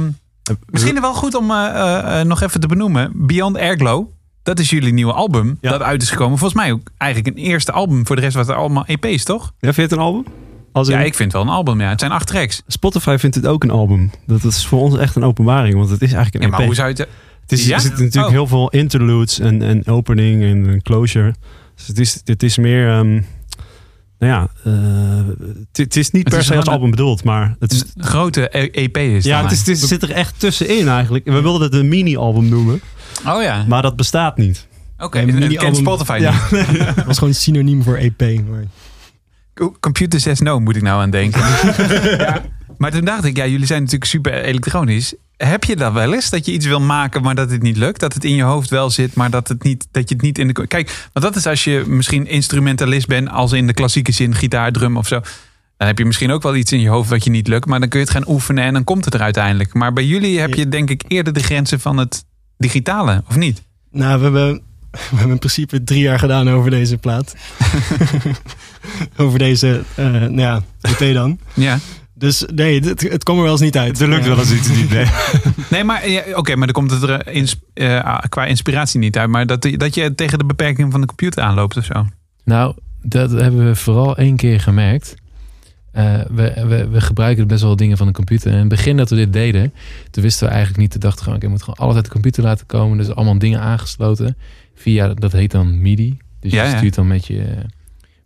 misschien wel goed om eh, eh, nog even te benoemen. Beyond Airglow. Dat is jullie nieuwe album Ja. dat uit is gekomen. Volgens mij ook eigenlijk een eerste album. Voor de rest was het allemaal EP's, toch? Ja, vind je het een album? Als Ja, ik vind het wel een album. Ja. Het zijn acht tracks. Spotify vindt het ook een album. Dat is voor ons echt een openbaring, want het is eigenlijk Ja, een maar EP. hoe zou je het... Het is, Ja? Er zitten natuurlijk Oh. heel veel interludes en, en opening en, en closure. Dus het is, het is meer... ehm, nou ja, eh, het, is niet Het per is se als album bedoeld, maar het is... Een grote E- EP is Ja, het, is, het is- zit er echt tussenin eigenlijk. We wilden het een mini-album noemen, Oh ja, maar dat bestaat niet. oké. Kent mini-album- Spotify Ja. niet. Dat was gewoon synoniem voor EP. Maar Computer says no, moet ik nou aan denken. ja. Maar toen dacht ik, ja, jullie zijn natuurlijk super elektronisch. Heb je dat wel eens? Dat je iets wil maken, maar dat het niet lukt? Dat het in je hoofd wel zit, maar dat, het niet, dat je het niet in de... Kijk, want dat is als je misschien instrumentalist bent... als in de klassieke zin, gitaar, drum of zo. Dan heb je misschien ook wel iets in je hoofd wat je niet lukt. Maar dan kun je het gaan oefenen en dan komt het er uiteindelijk. Maar bij jullie heb je denk ik eerder de grenzen van het digitale, of niet? Nou, we hebben, we hebben in principe drie jaar gedaan over deze plaat. over deze, eh nou ja, EP dan. Ja. Dus nee, het, het komt er wel eens niet uit. Er lukt Ja. wel eens iets niet. Nee. Nee, maar ja, oké, maar dan komt het er ins- eh, qua inspiratie niet uit. Maar dat, dat je tegen de beperking van de computer aanloopt of zo. Nou, dat hebben we vooral één keer gemerkt. Eh, we, we, we gebruiken best wel dingen van de computer. En in het begin dat we dit deden, toen wisten we eigenlijk niet. Toen dachten we je moet gewoon alles uit de computer laten komen. Dus allemaal dingen aangesloten. Via, dat heet dan MIDI. Dus Ja, je ja. stuurt dan met je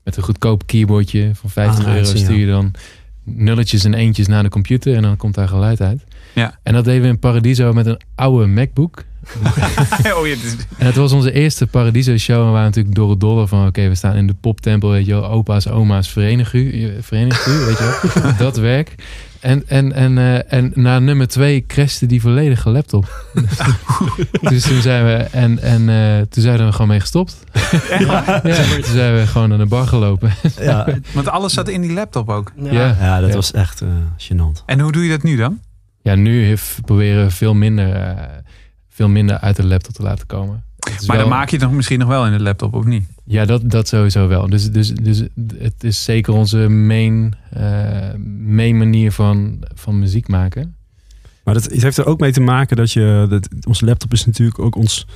met een goedkoop keyboardje van 50 Ah, euro stuur je dan nulletjes en eentjes naar de computer en dan komt daar geluid uit. Ja. En dat deden we in Paradiso met een oude MacBook. oh, ja, dit- En het was onze eerste Paradiso show. En we waren natuurlijk door het dolle van... Oké, we staan in de poptempel. Weet je wel. Opa's, oma's, verenig u. Verenig u, weet je wel. Dat werk. En, en, en, eh, en na nummer twee crashte die volledige laptop. dus toen zijn we... En, en eh, toen zijn we er gewoon mee gestopt. ja, toen zijn we gewoon naar de bar gelopen. Ja, Want alles zat in die laptop ook. Ja. Ja. ja, dat Ja. was echt eh gênant. En hoe doe je dat nu dan? Ja, nu heeft, proberen we veel minder, eh, veel minder uit de laptop te laten komen. Maar wel- dan maak je het nog misschien nog wel in de laptop, of niet? Ja, dat, dat sowieso wel. Dus, dus, dus het is zeker onze main, eh, main manier van, van muziek maken. Maar dat, het heeft er ook mee te maken dat je... Dat, onze laptop is natuurlijk ook ons,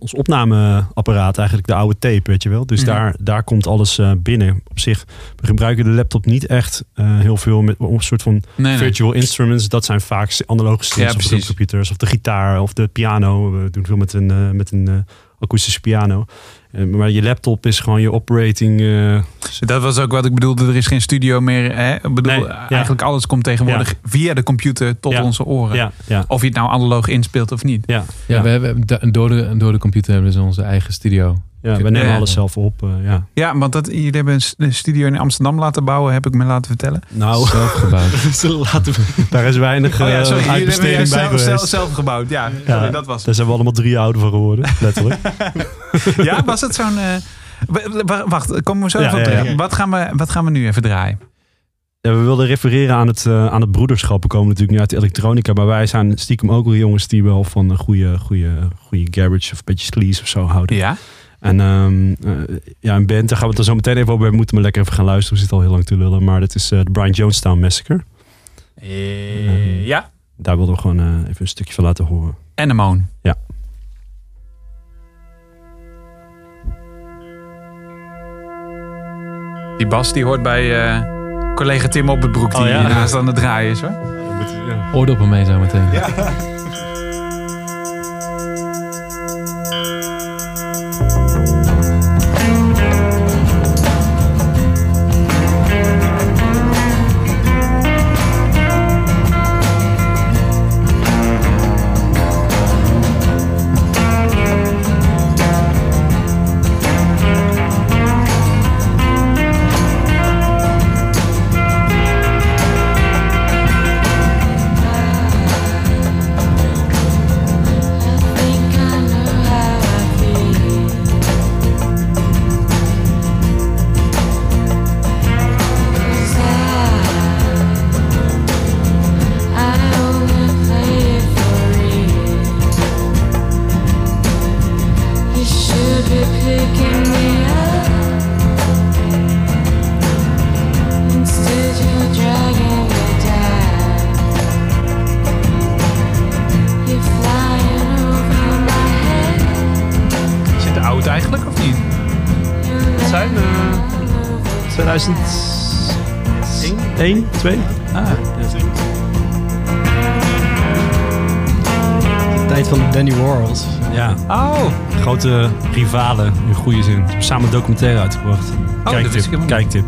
ons opnameapparaat. Eigenlijk de oude tape, weet je wel. Dus Mhm. daar, daar komt alles eh, binnen. Op zich, we gebruiken de laptop niet echt eh, heel veel met een soort van Nee, virtual instruments. Dat zijn vaak analoge strings Ja, of computers. Of de gitaar of de piano. We doen veel met een, eh, met een eh, akoestische piano. Eh, maar je laptop is gewoon je operating... eh, Dat was ook wat ik bedoelde. Er is geen studio meer. Hè? Ik bedoel, Nee, ja. eigenlijk alles komt tegenwoordig via de computer tot Ja. onze oren. ja, ja, Of je het nou analoog inspeelt of niet. ja, Ja, ja. We hebben, door, de, door de computer hebben we dus onze eigen studio. Ja, we nemen Ja. alles zelf op. eh, ja. Ja, want dat, jullie hebben een studio in Amsterdam laten bouwen, heb ik me laten vertellen. Nou, Zelf gebouwd. Laten we daar is weinig Oh ja, eh, sorry, uitbesteding bij zelf, geweest. zelf, zelf gebouwd. Ja, Ja. sorry, dat was Daar zijn we allemaal drie ouder van geworden, letterlijk. Ja, was het zo'n... eh, wacht, komen we zo Ja, even op ja, ja. terug. Wat, gaan we, wat gaan we nu even draaien? Ja, we wilden refereren aan het, eh, aan het broederschap. We komen natuurlijk nu uit de elektronica. Maar wij zijn stiekem ook wel jongens die wel van een goede, goede, goede garage of een beetje sleaze of zo houden. Ja. En ehm, eh, ja, een band, daar gaan we het dan zo meteen even over. We moeten maar lekker even gaan luisteren. We zitten al heel lang te lullen. Maar dat is eh, de Brian Jonestown Massacre. Eh, ja. Daar wilden we gewoon eh, even een stukje van laten horen. Anemone. Ja. Die bas die hoort bij eh, collega Tim op het broek die Oh, ja? naast aan het draaien is hoor. Oordoppen mee zo meteen. Should Oh, grote rivalen in goede zin. Samen een documentaire uitgebracht. Oh, niet. kijktip.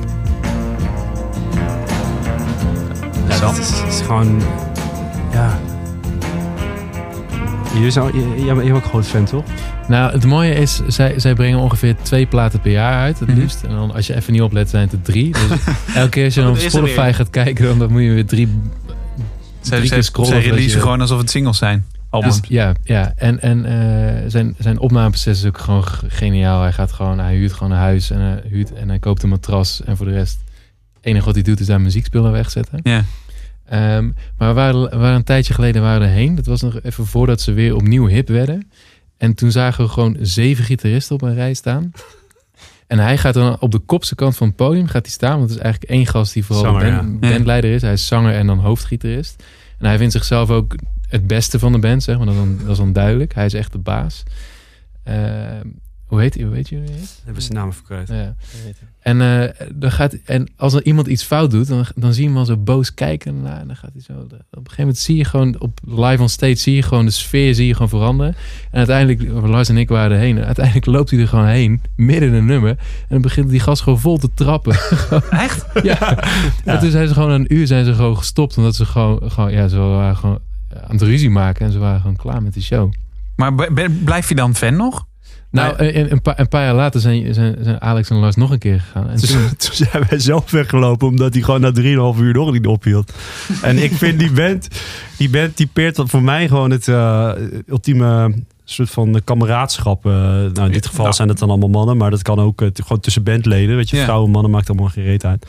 Ja, dat is, is gewoon... Ja... Je zou, je, jij bent ook een groot fan, toch? Nou, het mooie is, zij, zij brengen ongeveer twee platen per jaar uit, het Mhm. liefst. En dan, als je even niet oplet, zijn het er drie. Dus elke keer als je Oh, dan op Spotify gaat kijken, dan, dan moet je weer drie... zij, Drie zij, keer scrollen zij voordat releasen je- gewoon alsof het singles zijn. Albums. Dus, ja, ja, en, en eh, zijn, zijn opnameproces is ook gewoon geniaal. Hij gaat gewoon, hij huurt gewoon een huis en hij, huurt, en hij koopt een matras. En voor de rest enige wat hij doet is zijn muziekspullen wegzetten. Ja. Ehm, maar we waren, we waren een tijdje geleden waren we erheen. Dat was nog even voordat ze weer opnieuw hip werden. En toen zagen we gewoon zeven gitaristen op een rij staan. En hij gaat dan op de kopse kant van het podium gaat hij staan. Want het is eigenlijk één gast die vooral Zanger, band- ja. bandleider is. Hij is zanger en dan hoofdgitarist. En hij vindt zichzelf ook het beste van de band, zeg maar. Dat is dan, dat is dan duidelijk. Hij is echt de baas. Ehm, hoe heet hij? Hoe heet jullie? Hebben ze namen verkwijt. Ja. En, eh, dan gaat, en als er iemand iets fout doet, dan, dan zie je hem al zo boos kijken. Nou, en dan gaat hij zo. Op een gegeven moment zie je gewoon op live on stage, zie je gewoon de sfeer zie je gewoon veranderen. En uiteindelijk, Lars en ik waren erheen. En uiteindelijk loopt hij er gewoon heen, midden in een nummer. En dan begint die gast gewoon vol te trappen. Echt? ja. En toen zijn ze gewoon een uur zijn ze gewoon gestopt, omdat ze gewoon, gewoon ja, ze waren gewoon aan het ruzie maken en ze waren gewoon klaar met de show. Maar blijf je dan fan nog? Nou, en een, paar, een paar jaar later zijn, zijn, zijn Alex en Lars nog een keer gegaan. En Toen, toen, toen zijn wij zelf weggelopen omdat hij gewoon na 3,5 uur nog niet ophield. En ik vind die band, die band typeert dat voor mij gewoon het eh, ultieme soort van kameraadschap. eh. nou, in dit geval Nou. zijn het dan allemaal mannen, maar dat kan ook eh, gewoon tussen bandleden. Weet je, vrouwen, mannen maakt allemaal geen reet uit.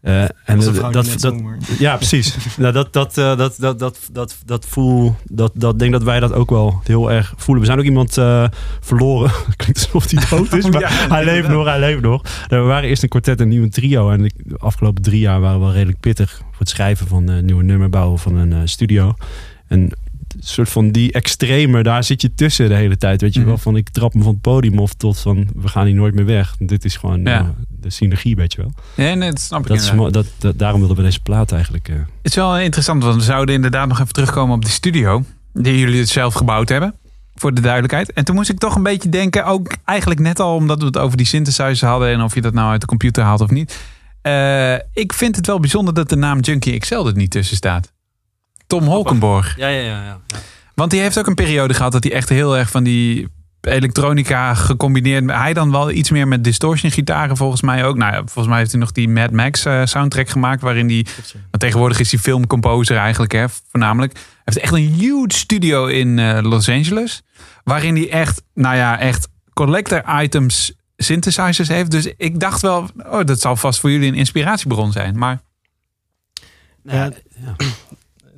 Eh, en dat, dat, ja, precies. nou, dat, dat, eh, dat, dat, dat, dat, dat voel, dat, dat denk dat wij dat ook wel heel erg voelen. We zijn ook iemand eh, verloren. Klinkt alsof hij dood is, maar Ja, hij leeft nog, hij leeft nog. Nou, we waren eerst een kwartet en nu een trio. En de afgelopen drie jaar waren we wel redelijk pittig voor het schrijven van een nieuwe nummer, bouwen van een studio. En soort van die extreme, daar zit je tussen de hele tijd. Weet je Mhm. wel, van ik trap me van het podium of tot van we gaan hier nooit meer weg. Dit is gewoon Ja. eh, de synergie, weet je wel. Nee, nee, dat snap ik Dat is, dat, dat, daarom wilden we deze plaat eigenlijk. eh, Het is wel interessant, want we zouden inderdaad nog even terugkomen op die studio. Die jullie het zelf gebouwd hebben. Voor de duidelijkheid. En toen moest ik toch een beetje denken, ook eigenlijk net al omdat we het over die synthesizer hadden. En of je dat nou uit de computer haalt of niet. Eh, ik vind het wel bijzonder dat de naam Junkie XL er niet tussen staat. Tom Holkenborg. Ja, ja, ja. ja. Want die heeft ook een periode gehad dat hij echt heel erg van die elektronica gecombineerd. Hij dan wel iets meer met distortion gitaren volgens mij ook. Nou ja, volgens mij heeft hij nog die Mad Max eh, soundtrack gemaakt waarin die want tegenwoordig is hij filmcomposer eigenlijk, hè, voornamelijk. Hij heeft echt een huge studio in eh, Los Angeles. Waarin hij echt, nou ja, echt collector items synthesizers heeft. Dus ik dacht wel, oh, dat zal vast voor jullie een inspiratiebron zijn. Maar Ja, Nee,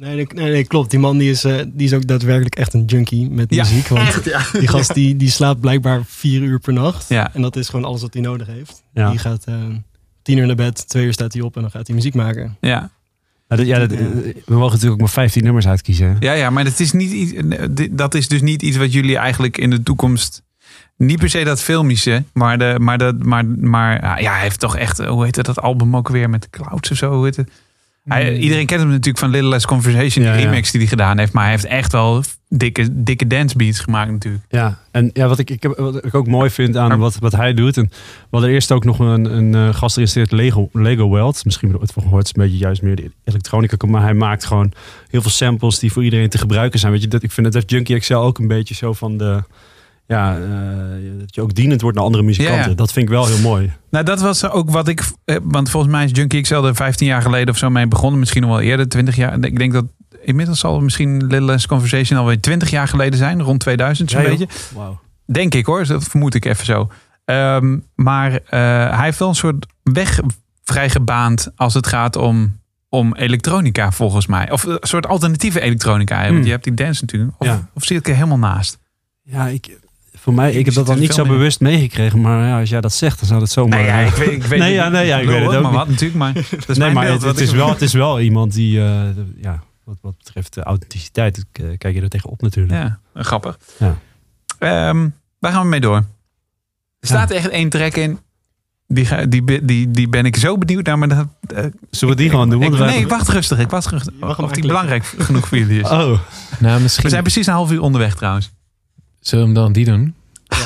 nee, nee, nee, klopt. Die man die is, eh, die is ook daadwerkelijk echt een junkie met Ja, muziek. Want echt, ja. die gast die, die slaapt blijkbaar vier uur per nacht. Ja. En dat is gewoon alles wat hij nodig heeft. Ja. Die gaat eh, tien uur naar bed, twee uur staat hij op en dan gaat hij muziek maken. ja, Ja, dat, ja, dat- we mogen natuurlijk ook maar 15 nummers uitkiezen. ja, ja maar dat is, niet, iets- dat is dus niet iets wat jullie eigenlijk in de toekomst... Niet per se dat filmische, maar, de, maar, dat, maar, maar ja, hij heeft toch echt, hoe heet dat album ook weer met Clouds of zo, hoe heet het? Hij, iedereen kent hem natuurlijk van Little Less Conversation, die ja. remix die hij gedaan heeft. Maar hij heeft echt wel dikke, dikke dance beats gemaakt natuurlijk. Ja, en ja, wat, ik, ik heb, wat ik ook mooi vind aan wat, wat hij doet. En we hadden eerst ook nog een, een eh, gast geïnteresseerd, Lego, Lego Weld. Misschien heb je er van gehoord. Het is een beetje juist meer de elektronica. Maar hij maakt gewoon heel veel samples die voor iedereen te gebruiken zijn. Weet je, dat, ik vind dat heeft Junkie XL ook een beetje zo van de... Ja, eh, dat je ook dienend wordt naar andere muzikanten. Ja, ja. Dat vind ik wel heel mooi. Nou, dat was ook wat ik. eh, Want volgens mij is Junkie XL er 15 jaar geleden of zo mee begonnen. Misschien nog wel eerder, 20 jaar. Ik denk dat inmiddels zal het misschien Little Less Conversation alweer 20 jaar geleden zijn. Rond 2000 zo'n Ja, beetje. Wauw. Denk ik hoor, dat vermoed ik even zo. Ehm, maar eh, hij heeft wel een soort weg vrijgebaand als het gaat om, om elektronica volgens mij. Of een soort alternatieve elektronica. hè, Want Hmm. je hebt die dance natuurlijk. Of, Ja. of zit ik er helemaal naast? Ja, ik, voor mij, ik, Ik heb dat dan niet zo bewust meegekregen. Maar ja, als jij dat zegt, dan zou dat zomaar... Nee, ja, eh, ik weet, ik weet Nee, ja, nee, ja, ik weet het ook maar niet. wat natuurlijk. Maar dat is nee, maar beeld het, ik is wel, het is wel iemand die, eh, ja, wat, wat betreft de authenticiteit, eh, kijk je er tegenop natuurlijk. Ja, grappig. Ja. Ehm, waar gaan we mee door? Er staat echt één track in. Die, ga- die, die, die ben ik zo benieuwd naar. Maar dat, eh, Zullen we die ik- gewoon doen? ik- nee, wacht rustig. Ik wacht rustig. Of die belangrijk genoeg voor jullie is. Oh, nou, We misschien zijn precies een half uur onderweg trouwens. Zullen we hem dan die doen.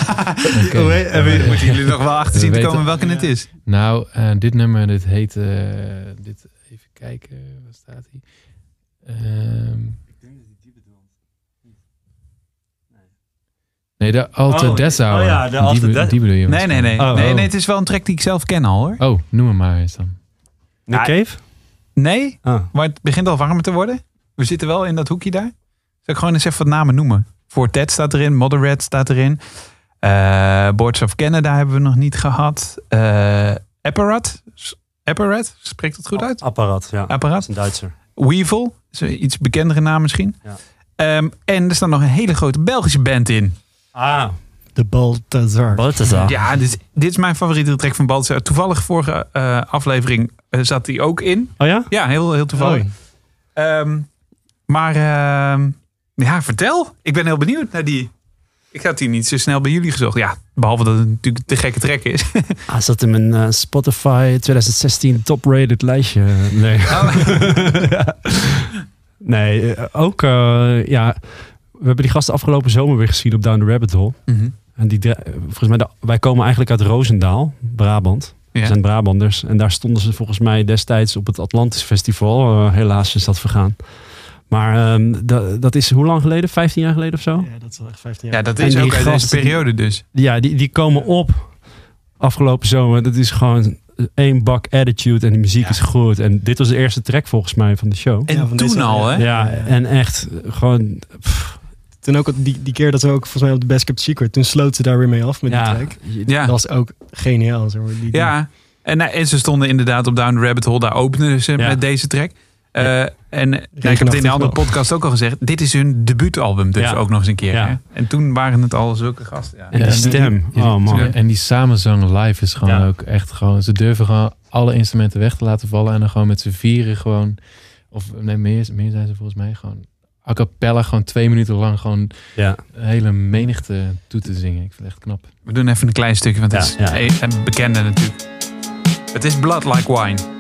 Oh, Moeten jullie nog wel achter We zien te weten- komen welke het is? Nou, eh, dit nummer, dit heet... eh, dit, even kijken, waar staat hij? Ehm nee, de Alter Oh, oh ja, de Die Alter be- Death- Die bedoel je Nee, nee, nee. Oh, nee, oh. nee. Het is wel een track die ik zelf ken al hoor. Oh, noem hem maar eens dan. Ja. Cave? Nee, Ah. maar het begint al warmer te worden. We zitten wel in dat hoekje daar. Zal ik gewoon eens even wat namen noemen? Fortet staat erin, Moderate staat erin. Eh Boards of Canada hebben we nog niet gehad. Eh Apparat. Apparat, spreekt dat goed uit? Apparaat, ja. Is een Duitser. Weevil, is een iets bekendere naam misschien. Ja. Ehm, en er staat nog een hele grote Belgische band in. Ah, De Balthazar. Balthazar. Ja, dit, dit is mijn favoriete track van Balthazar. Toevallig vorige eh, aflevering zat hij ook in. Oh ja? Ja, heel, heel toevallig. Ehm, maar ehm, ja, vertel. Ik ben heel benieuwd naar die. Ik had die niet zo snel bij jullie gezocht. Ja, behalve dat het natuurlijk te gekke track is. Hij zat in mijn eh, Spotify 2016 top-rated lijstje. Nee. Ja. Nee, eh, ook ja, we hebben die gasten afgelopen zomer weer gezien op Down the Rabbit Hole. Mhm. En die, volgens mij, wij komen eigenlijk uit Roosendaal, Brabant. We Ja. zijn Brabanders. En daar stonden ze volgens mij destijds op het Atlantis Festival. Eh, helaas is dat vergaan. Maar ehm, dat, dat is hoe lang geleden? 15 jaar geleden of zo? Ja, dat is wel echt 15 jaar. Ja, dat is ook uit deze periode dus. Ja, die, die komen op afgelopen zomer. Dat is gewoon één bak attitude en de muziek Ja. is goed. En dit was de eerste track volgens mij van de show. En Ja, van toen deze- al, hè? ja. Ja, en echt eh, gewoon... pff, Toen ook die, die keer dat we ook volgens mij op de Best Kept Secret, toen sloot ze daar weer mee af met ja, die track. Ja. Dat was ook geniaal. Zeg maar. die, Ja, en, eh, en ze stonden inderdaad op Down the Rabbit Hole. Daar openden ze Ja. met deze track. Eh, en nou, ik heb het in de andere wel. podcast ook al gezegd. Dit is hun debuutalbum dus Ja. ook nog eens een keer. Ja. hè? En toen waren het al zulke gasten. Ja. en die stem. Oh man. En die samenzang live is gewoon Ja. ook echt gewoon... Ze durven gewoon alle instrumenten weg te laten vallen. En dan gewoon met z'n vieren gewoon... Of nee, meer, meer zijn ze volgens mij gewoon... A cappella gewoon twee minuten lang gewoon Ja. een hele menigte toe te zingen. Ik vind het echt knap. We doen even een klein stukje, want het Ja, is ja. een, een bekende natuurlijk. Het is Blood Like Wine.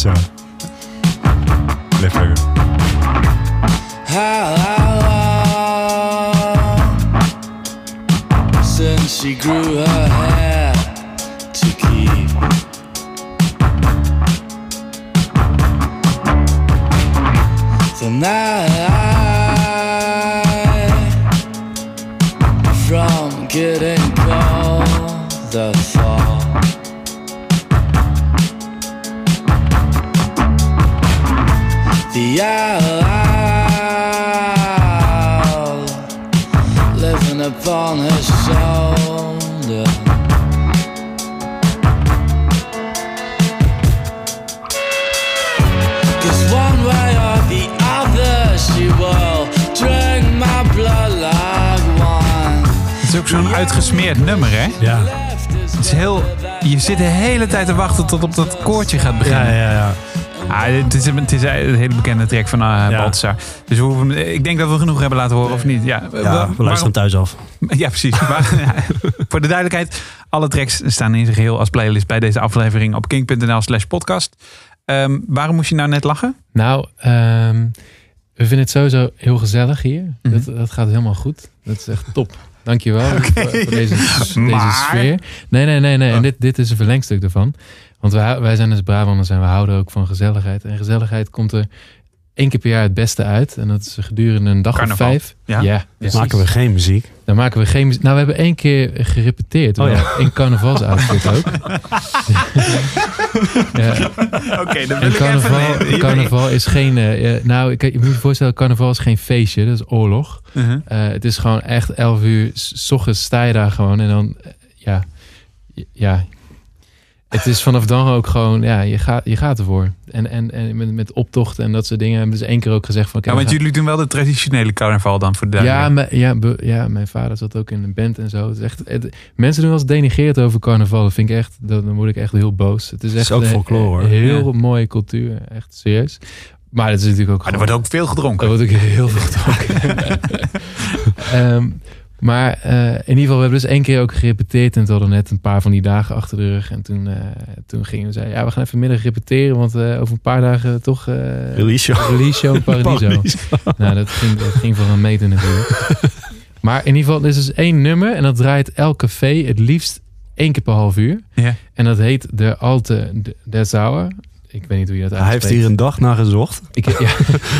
Kom tijd te wachten tot op dat koortje gaat beginnen. Ja, ja, ja. Ah, het, is, het is een hele bekende track van uh, Balthazar. Dus we hoeven, ik denk dat we genoeg hebben laten horen, of niet? Ja, we luisteren hem thuis af. Ja, precies. Maar, ja, voor de duidelijkheid, alle tracks staan in zijn geheel als playlist bij deze aflevering op kink.nl slash podcast. Ehm, waarom moest je nou net lachen? Nou, ehm, we vinden het sowieso heel gezellig hier. Dat, dat gaat helemaal goed. Dat is echt top. Dankjewel voor, voor deze, sfeer. Nee, nee, nee. nee. En dit, dit is een verlengstuk ervan. Want wij, wij zijn dus Brabanders en we houden ook van gezelligheid. En gezelligheid komt er één keer per jaar het beste uit. En dat is gedurende een dag Carnaval. of vijf. Ja. ja. Maken we geen muziek. Dan maken we geen. Nou, we hebben één keer gerepeteerd. Oh, ja. wel, In carnavalsoutfit ook. ja. Oké, dan En carnaval, carnaval is geen... eh, nou, ik, je moet je voorstellen, carnaval is geen feestje. Dat is oorlog. Uh-huh. Eh, het is gewoon echt 11 uur s ochtends sta je daar gewoon. En dan, eh, ja, ja. Het is vanaf dan ook gewoon, ja, je gaat, je gaat ervoor. En, en, en met, met optochten en dat soort dingen. Hebben dus één keer ook gezegd van... oké, Ja, want jullie doen wel de traditionele carnaval dan voor de ja, ja, be- ja, mijn vader zat ook in een band en zo. Het is echt, het- mensen doen wel eens denigeerd over carnaval. Dat vind ik echt, dat- dan word ik echt heel boos. Het is echt ook een- folklore, een heel Ja. mooie cultuur. Echt serieus. Maar het is natuurlijk ook Maar er gewoon- wordt ook veel gedronken. er wordt ook heel veel gedronken. Ehm, maar eh, in ieder geval, we hebben dus één keer ook gerepeteerd. En we hadden net een paar van die dagen achter de rug. En toen, eh, toen gingen we zeggen, ja, we gaan even middag repeteren. Want eh, over een paar dagen toch... eh Release show. Release show in Paradiso. Paradiso. nou, dat ging, dat ging voor een meter natuurlijk. Maar in ieder geval, er is dus één nummer en dat draait elk café het liefst één keer per half uur. Ja. En dat heet de Alte des Hour. Ik weet niet hoe je dat Hij heeft uitspreekt. hier een dag naar gezocht. Ik, ja, ik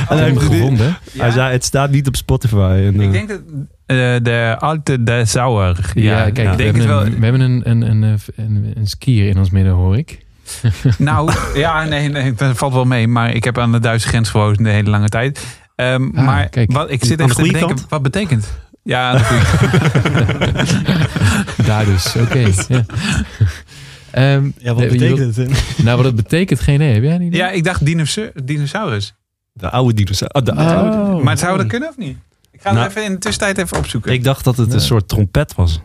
hij heeft- gevonden. Hij zei, het staat niet op Spotify. En, Ik denk dat eh, de Alte de Sauer. Ja, kijk, ik we, denk hebben het wel. een, we hebben een, een, een, een, een skier in ons midden, hoor ik. Nou, ja, nee, nee, dat valt wel mee. Maar ik heb aan de Duitse grens gewoond de hele lange tijd. Ehm, Ah, maar kijk. wat, ik zit even te denken, kant? wat betekent? Ja, aan goede Daar dus, oké. ja. Ehm, Ja, wat betekent het? Nou, wat het betekent, geen idee. Heb jij een idee? Ja, ik dacht dinosaur- dinosaurus. de oude dinosaurus. Ah, de Oh. oude- maar zou dat kunnen of niet? Ik ga het Nou, even in de tussentijd even opzoeken. Ik dacht dat het een soort trompet was.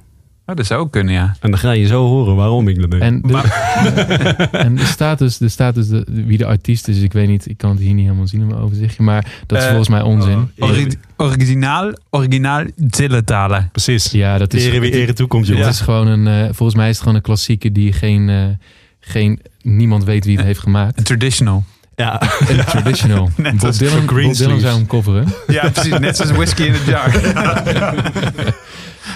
Oh, dat zou ook kunnen, ja. En dan ga je zo horen waarom ik dat deed. En, de, en er staat dus, er staat dus de, de- wie de artiest is. Ik weet niet, ik kan het hier niet helemaal zien in mijn overzichtje. Maar dat is Eh, volgens mij onzin. Ori- originaal, originaal Zilletalen. Precies. Ja, dat is, Ere wie ere toekomt, is gewoon een, eh, volgens mij is het gewoon een klassieker die geen, eh, geen niemand weet wie het heeft gemaakt. Een traditional. Ja. Een traditional. Net Bob Dylan, Bob. Dylan zou hem coveren. Ja, precies. Net zoals whisky in a jar.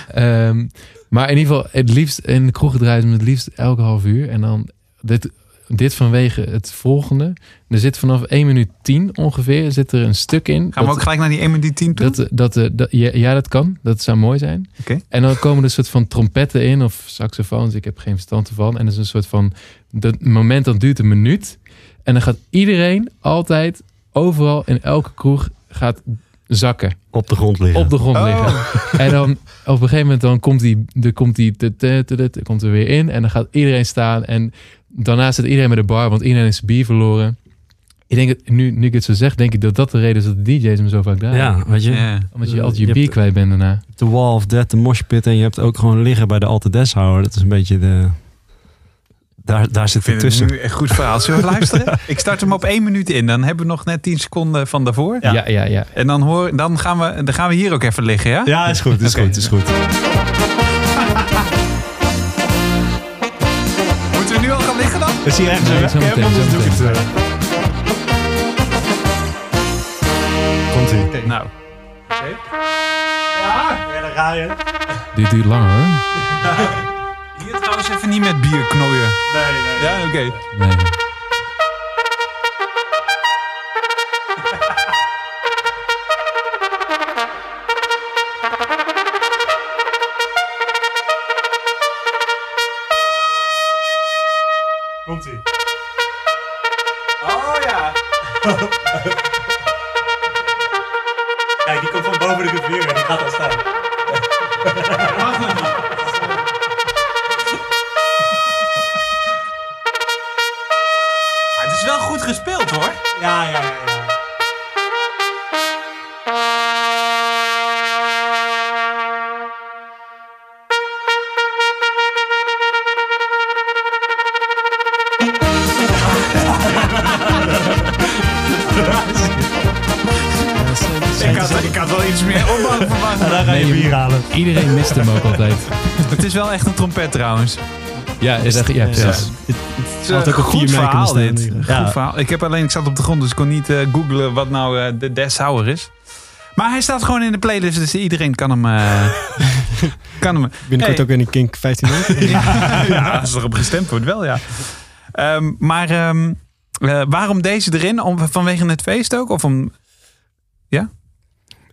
Ehm, maar in ieder geval, het liefst in de kroeg draaien ze het liefst elke half uur. En dan dit, dit vanwege het volgende. Er zit vanaf 1 minuut 10 ongeveer zit er een stuk in. Gaan we dat- ook gelijk naar die 1 minuut 10 toe? Dat, dat, eh, dat, ja, ja, dat kan. Dat zou mooi zijn. Oké. En dan komen er een soort van trompetten in of saxofoons. Ik heb geen verstand ervan. En dat is een soort van... Dat moment dat duurt een minuut. En dan gaat iedereen altijd overal in elke kroeg gaat zakken. Op de grond liggen. Op de grond Oh. liggen. En dan op een gegeven moment dan komt die, er komt die, te- te- te- komt er weer in. En dan gaat iedereen staan. En daarna zit iedereen met de bar, want iedereen is zijn bier verloren. Ik denk, dat, nu, nu ik het zo zeg, denk ik dat dat de reden is dat de DJ's hem zo vaak draaien. Ja, weet je. Ja. Omdat je altijd je bier kwijt bent daarna. De Wall of Death, de moshpit. En je hebt ook gewoon liggen bij de Alte Deshouwer. Dat is een beetje de... Daar, daar zit Ik het vind het tussen. nu een goed verhaal. Zullen we luisteren? Ik start hem op 1 minuut in. Dan hebben we nog net 10 seconden van daarvoor. Ja, ja, ja. En dan, hoor, dan, gaan we, dan gaan we hier ook even liggen, ja? Ja, is goed, is goed, is goed. Moeten we nu al gaan liggen dan? Is hier ergens een zo meteen, webcam? Anders doe ik het, eh. Komt-ie. Nou. Ja, daar ga je. Dit duurt lang hoor. Trouwens even niet met bier knoeien. Nee, nee. Ja, oké. Nee. Is wel echt een trompet trouwens. Ja, is echt, ja precies. Het is Had een ook op goed vier mei verhaal dit. staan Goed. Ja. verhaal. Ik heb alleen, ik zat op de grond, dus ik kon niet eh googlen wat nou eh, de Deshouwer is. Maar hij staat gewoon in de playlist, dus iedereen kan hem... eh, kan hem Binnenkort Hey. ook in die Kink 15 minuten. ja, ja, als er op gestemd wordt, wel ja. Ehm, maar ehm, eh, waarom deze erin? Om, vanwege het feest ook? Of om... Ja,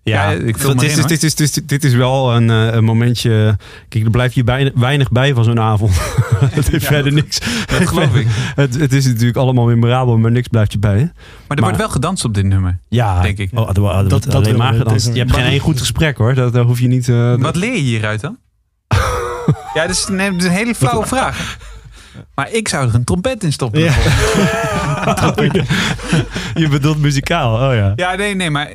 ik dat is, in, hoor. dit, is, dit, is, dit is wel een, eh, een momentje. Kijk, er blijft je bijna- weinig bij van zo'n avond. het heeft verder niks. Dat geloof ik. Het, het is natuurlijk allemaal memorabel, maar niks blijft je bij. Maar er wordt wel gedanst op dit nummer. Ja, Denk ik. Oh, dat, dat, Dat- dat alleen maar gedanst. Je hebt geen één goed gesprek hoor. Dat, daar hoef je niet. eh, Wat leer je hieruit dan? ja, dat is, nee, dat is een hele flauwe vraag. Maar ik zou er een trompet in stoppen. Ja. je bedoelt muzikaal. Oh ja. Ja, nee, nee, maar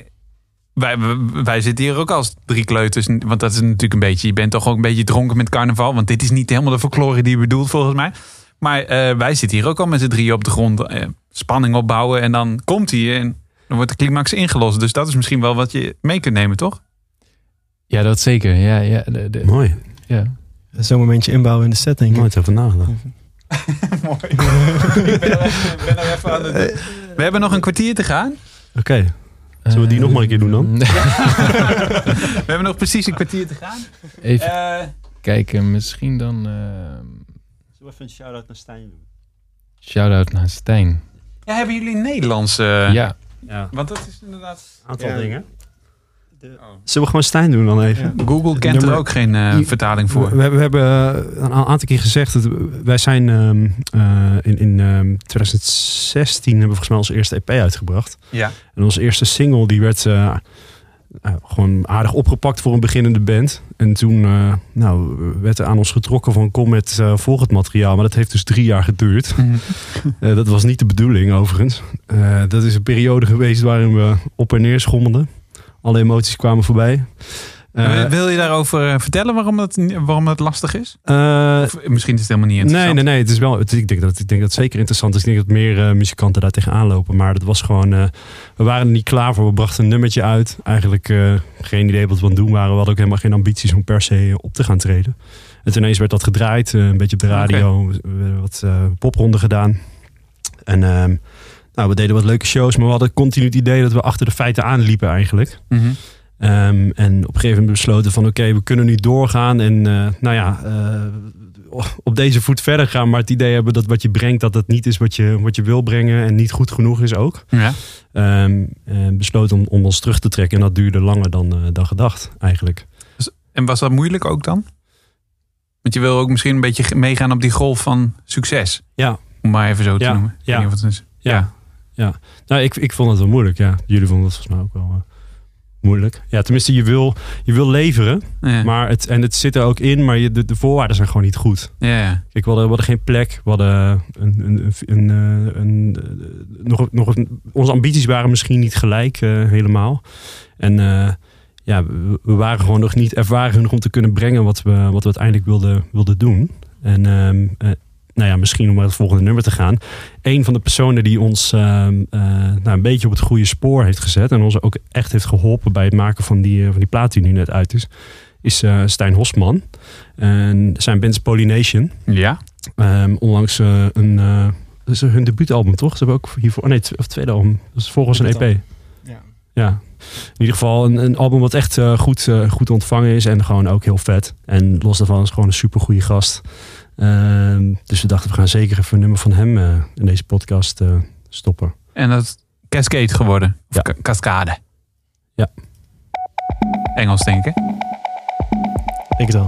wij, wij- zitten hier ook als drie kleuters. Want dat is natuurlijk een beetje, je bent toch ook een beetje dronken met carnaval. Want dit is niet helemaal de folklore die je bedoelt volgens mij. Maar eh, wij zitten hier ook al met z'n drieën op de grond. eh, spanning opbouwen en dan komt hij en dan wordt de climax ingelost. Dus dat is misschien wel wat je mee kunt nemen, toch? Ja, dat zeker. Ja, ja, de, de- Mooi. ja. Zo'n momentje inbouwen in de setting. Nooit over nagedacht. Mooi. ik ben er even, ben er even aan het... We hebben nog een kwartier te gaan. Oké. Zullen we die nog maar een keer doen dan? We hebben nog precies een kwartier te gaan. Even Eh, kijken, misschien dan... eh Zullen we even een shout-out naar Stijn doen? Shout-out naar Stijn. ja, hebben jullie Nederlands? eh, ja, Ja, Want dat is inderdaad... aantal Ja. dingen. De- Zullen we gewoon Stijn doen dan even? Google kent nummer- er ook geen eh, vertaling voor. We, we hebben eh, een aantal keer gezegd dat wij zijn ehm, eh, in, in ehm, 2016 hebben we volgens mij onze eerste EP uitgebracht. Ja. En onze eerste single die werd gewoon aardig opgepakt voor een beginnende band. En toen eh, nou, werd er aan ons getrokken van kom met volgend materiaal. Maar dat heeft dus drie jaar geduurd. Eh, dat was niet de bedoeling overigens. Eh, dat is een periode geweest waarin we op en neer schommelden. Alle emoties kwamen voorbij. Eh, Wil je daarover eh, vertellen waarom het, waarom het lastig is? eh, Of misschien is het helemaal niet Nee, interessant. nee, nee. Het is wel, het, ik, denk dat, ik denk dat het zeker interessant is. Ik denk dat meer muzikanten daar tegenaan lopen. Maar dat was gewoon... we waren er niet klaar voor. We brachten een nummertje uit. Eigenlijk geen idee wat we aan het doen waren. We hadden ook helemaal geen ambities om per se op te gaan treden. En toen ineens werd dat gedraaid. een beetje op de radio. We hebben wat popronden gedaan. En ehm, nou, we deden wat leuke shows. Maar we hadden continu het idee dat we achter de feiten aanliepen eigenlijk. Mhm. Ehm, en op een gegeven moment besloten van oké, we kunnen nu doorgaan. En eh, nou ja, eh, op deze voet verder gaan. Maar het idee hebben dat wat je brengt, dat het niet is wat je, wat je wil brengen. En niet goed genoeg is ook. Ja. Ehm, en besloten om, om ons terug te trekken. En dat duurde langer dan, eh, dan gedacht eigenlijk. En was dat moeilijk ook dan? Want je wil ook misschien een beetje meegaan op die golf van succes. Ja. Om maar even zo te Ja, noemen. Het is. Ja. ja. Nou, ik, ik vond het wel moeilijk. Ja. Jullie vonden het volgens mij ook wel eh, moeilijk. Ja, tenminste, je wil, je wil leveren. Ja. Maar het, en het zit er ook in, maar je, de, de voorwaarden zijn gewoon niet goed. Ja, ja. Kijk, we hadden, we hadden geen plek. We hadden een, een, een, een, een- eh, nog, nog een, onze ambities waren misschien niet gelijk eh, helemaal. En eh, ja, we, we waren gewoon nog niet ervaren genoeg om te kunnen brengen wat we, wat we uiteindelijk wilden, wilden doen. En eh, nou ja, misschien om naar het volgende nummer te gaan. Een van de personen die ons ehm, eh, nou, een beetje op het goede spoor heeft gezet. En ons ook echt heeft geholpen bij het maken van die, eh, van die plaat die nu net uit is. Is eh, Stijn Hosman. En zijn band is Polynation. Ja. Ehm, onlangs een. eh, dat is hun debuutalbum, toch? Ze hebben ook hiervoor. Oh nee, of het tweede album. Dat is volgens een EP. Debuutalbum. Ja. Ja. In ieder geval een, een album wat echt eh, goed, eh, goed ontvangen is. En gewoon ook heel vet. En los daarvan is gewoon een super goede gast. Ehm, dus we dachten, we gaan zeker even een nummer van hem eh, in deze podcast eh, stoppen. En dat is Cascade geworden. Of Ja. ca- Cascade. Ja. Engels, denk ik. hè? Ik het wel.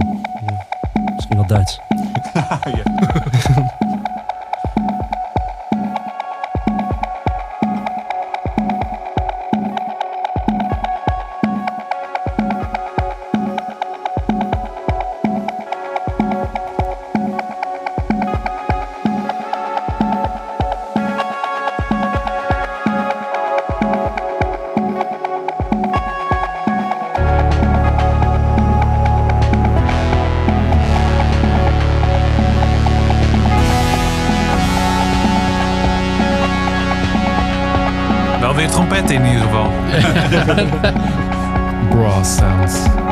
Misschien wel Duits. Wel trompetten in ieder geval. brass sounds.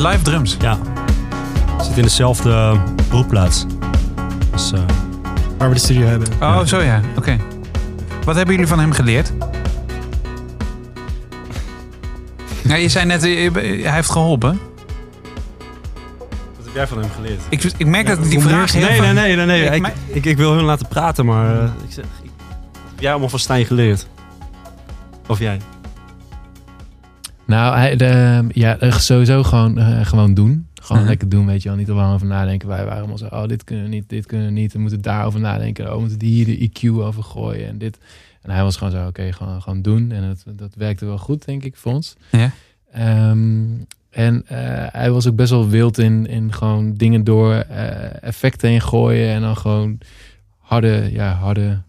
Met live drums. Ja. Zit in dezelfde broedplaats. Dus, eh, Waar we de studio hebben. Oh, zo ja. Oké. Wat hebben jullie van hem geleerd? Ja, je zei net, eh, hij heeft geholpen. Wat heb jij van hem geleerd? Ik, ik merk dat die vraag heel nee, vaak- nee, nee, nee, nee. Ik- Ik, wil hun laten praten, maar eh, ik zeg, ik, wat heb jij allemaal van Stijn geleerd? Of jij? Nou, hij, de, ja, eh, sowieso gewoon, eh, gewoon doen. Gewoon Mhm. lekker doen, weet je wel. Niet te lang over nadenken. Wij waren allemaal zo, oh, dit kunnen we niet, dit kunnen we niet. We moeten daarover nadenken. Oh, we moeten hier de EQ over gooien en dit. En hij was gewoon zo, oké, gewoon, gewoon doen. En dat, dat werkte wel goed, denk ik, voor ons. Ja. Ehm, en eh, hij was ook best wel wild in, in gewoon dingen door effecten heen gooien. En dan gewoon harde, ja, harde...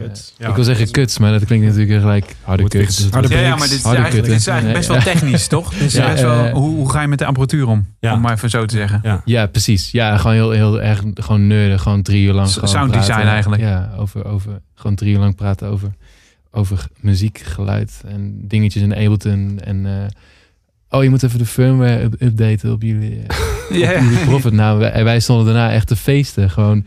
eh, Kuts. Ja. Ik wil zeggen kuts, maar dat klinkt natuurlijk gelijk harde Moet kuts. ik- Harde Ja, maar dit is eigenlijk, dit is kutten. eigenlijk best wel technisch, toch? Dit is Ja, best wel, eh, hoe, hoe ga je met de apparatuur om? Ja. Om maar even zo te zeggen. Ja. Ja, precies. Ja, gewoon heel, heel erg gewoon nerden. Gewoon drie uur lang. S- gewoon sounddesign praten. eigenlijk. Ja, over, over, gewoon drie uur lang praten over, over muziek, geluid en dingetjes in Ableton. En eh, oh, je moet even de firmware up- updaten op jullie, eh, Ja, op jullie Prophet. Nou, wij, wij stonden daarna echt te feesten. Gewoon,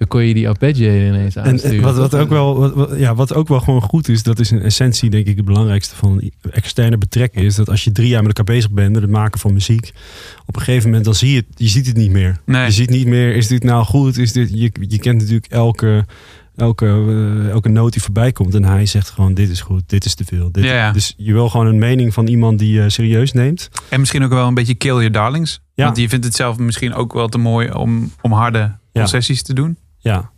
dan kon je die arpeggiator ineens En, aansturen. en wat, wat, ook wel, wat, wat- ja, wat ook wel gewoon goed is, dat is in essentie denk ik het belangrijkste van externe betrekken, is dat als je drie jaar met elkaar bezig bent met het maken van muziek, op een gegeven moment dan zie je het, je ziet het niet meer. Nee. Je ziet niet meer, is dit nou goed? Is dit, je, je kent natuurlijk elke, elke, eh, elke noot die voorbij komt en hij zegt gewoon dit is goed, dit is te veel. Dit, Ja, ja. Dus je wil gewoon een mening van iemand die je serieus neemt. En misschien ook wel een beetje kill your darlings. Ja. Want je vindt het zelf misschien ook wel te mooi om, om harde concessies te doen. Ja.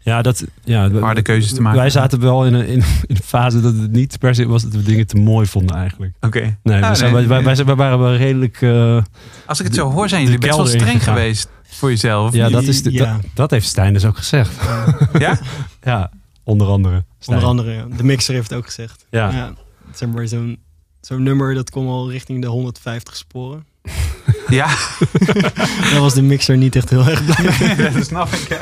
Ja, dat, ja, Harde keuzes te maken. Wij zaten wel in een, in, in een fase dat het niet per se was dat we dingen te mooi vonden eigenlijk. Oké. Nee, Ah, we zijn- nee. wij, wij, wij, wij waren wel redelijk... eh, Als ik het zo hoor, zijn jullie best wel streng geweest voor jezelf. ja, dat, is de, Ja. dat, dat heeft Stijn dus ook gezegd. Ja? Ja, onder andere. Stijn. Onder andere, ja. de mixer heeft het ook gezegd. Ja. zeg maar zo'n zo'n nummer dat kwam al richting de 150 sporen. Ja, Daar was de mixer niet echt heel erg blij mee. dat snap ik. Ja.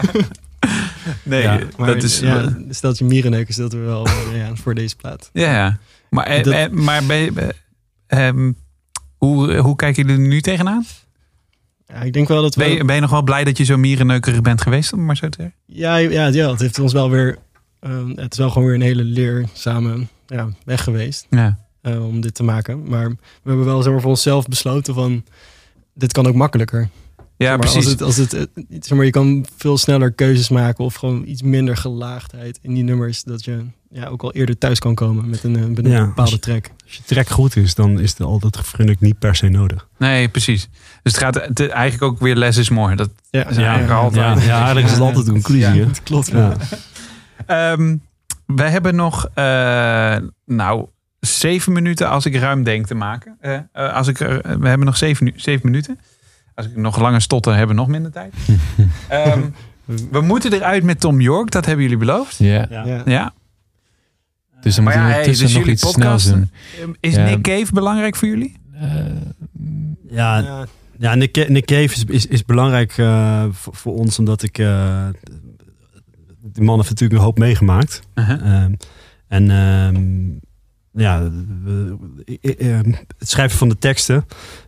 Nee, Ja, Maar dat is... ja, steltje mierenneukers dat we wel eh, ja, voor deze plaat. Ja, ja. Maar, eh, Dat- eh, maar ben je- eh, ehm, hoe, hoe kijken jullie er nu tegenaan? Ja, ik denk wel dat we... Ben je, ben je nog wel blij dat je zo mierenneukerig bent geweest, om maar zo te zeggen? Ja, ja, ja, het heeft ons wel weer... ehm, het is wel gewoon weer een hele leerzame ja, weg geweest Ja. Eh, om dit te maken. Maar we hebben wel zeg maar, voor onszelf besloten van... Dit kan ook makkelijker. Ja, Zeg maar, precies. Als het, als het, eh, zeg maar, je kan veel sneller keuzes maken of gewoon iets minder gelaagdheid in die nummers. Dat je ja, ook al eerder thuis kan komen met een, eh, met een Ja, bepaalde je- track. Als je track goed is, dan is het altijd gefrunnik niet per se nodig. Nee, precies. Dus het gaat het, eigenlijk ook weer less is more. Dat Ja, is eigenlijk ja, altijd. ja, eigenlijk is het altijd de conclusie. Dat klopt. Ja. Ehm, wij hebben nog, eh, nou, zeven minuten als ik ruim denk te maken. Eh, eh, als ik, er- we hebben nog zeven, zeven minuten. Als ik nog langer stotter, hebben we nog minder tijd. Ehm, we moeten eruit met Tom York, dat hebben jullie beloofd. Ja, Ja. Ja. dus dan moeten ja, we tussen dus nog iets podcast- snels doen. Ehm, Is Ja. Nick Cave belangrijk voor jullie? Eh, Ja, Ja, Ja, Nick, Nick Cave is, is, is belangrijk eh, voor, voor ons, omdat ik. eh die man heeft natuurlijk een hoop meegemaakt. Uh-huh. Ehm, en ehm, ja, we- eh, eh, het schrijven van de teksten.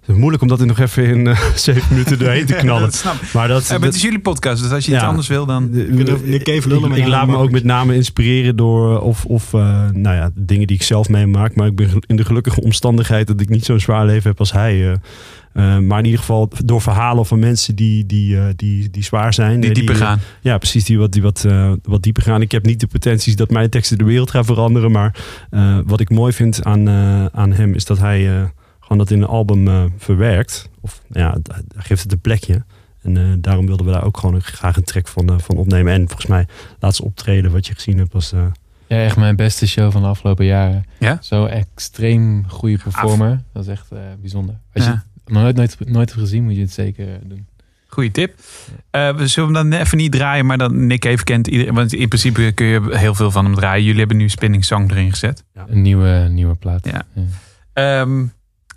Het is moeilijk om dat er nog even in eh, zeven minuten doorheen te knallen. dat snap ik. Maar dat, Eh, maar het is jullie podcast, dus als je iets Ja. anders wil, dan... ik, laat me ook met name inspireren door eh, of, of eh, nou ja, dingen die ik zelf meemaak. Maar ik ben in de gelukkige omstandigheid dat ik niet zo'n zwaar leven heb als hij. eh. Eh, maar in ieder geval door verhalen van mensen die, die, eh, die, die zwaar zijn. Die dieper gaan. ja, precies. Die wat, die wat, eh, wat dieper gaan. Ik heb niet de potenties dat mijn teksten de wereld gaan veranderen. Maar eh, wat ik mooi vind aan, aan hem is dat hij eh, gewoon dat in een album eh, verwerkt. Of ja, geeft het een plekje. En eh, daarom wilden we daar ook gewoon graag een track van, eh, van opnemen. En volgens mij laatste optreden wat je gezien hebt was... eh, Ja, echt mijn beste show van de afgelopen jaren. Ja? Zo extreem goede performer. Dat is echt eh, bijzonder. Als je Ja. het nog nooit, nooit, nooit hebt gezien, moet je het zeker doen. Goeie tip. Eh, we zullen hem dan even niet draaien, maar dan Nick even kent iedereen. Want in principe kun je heel veel van hem draaien. Jullie hebben nu Spinning Song erin gezet. Een nieuwe, nieuwe plaat. Ja. Ehm,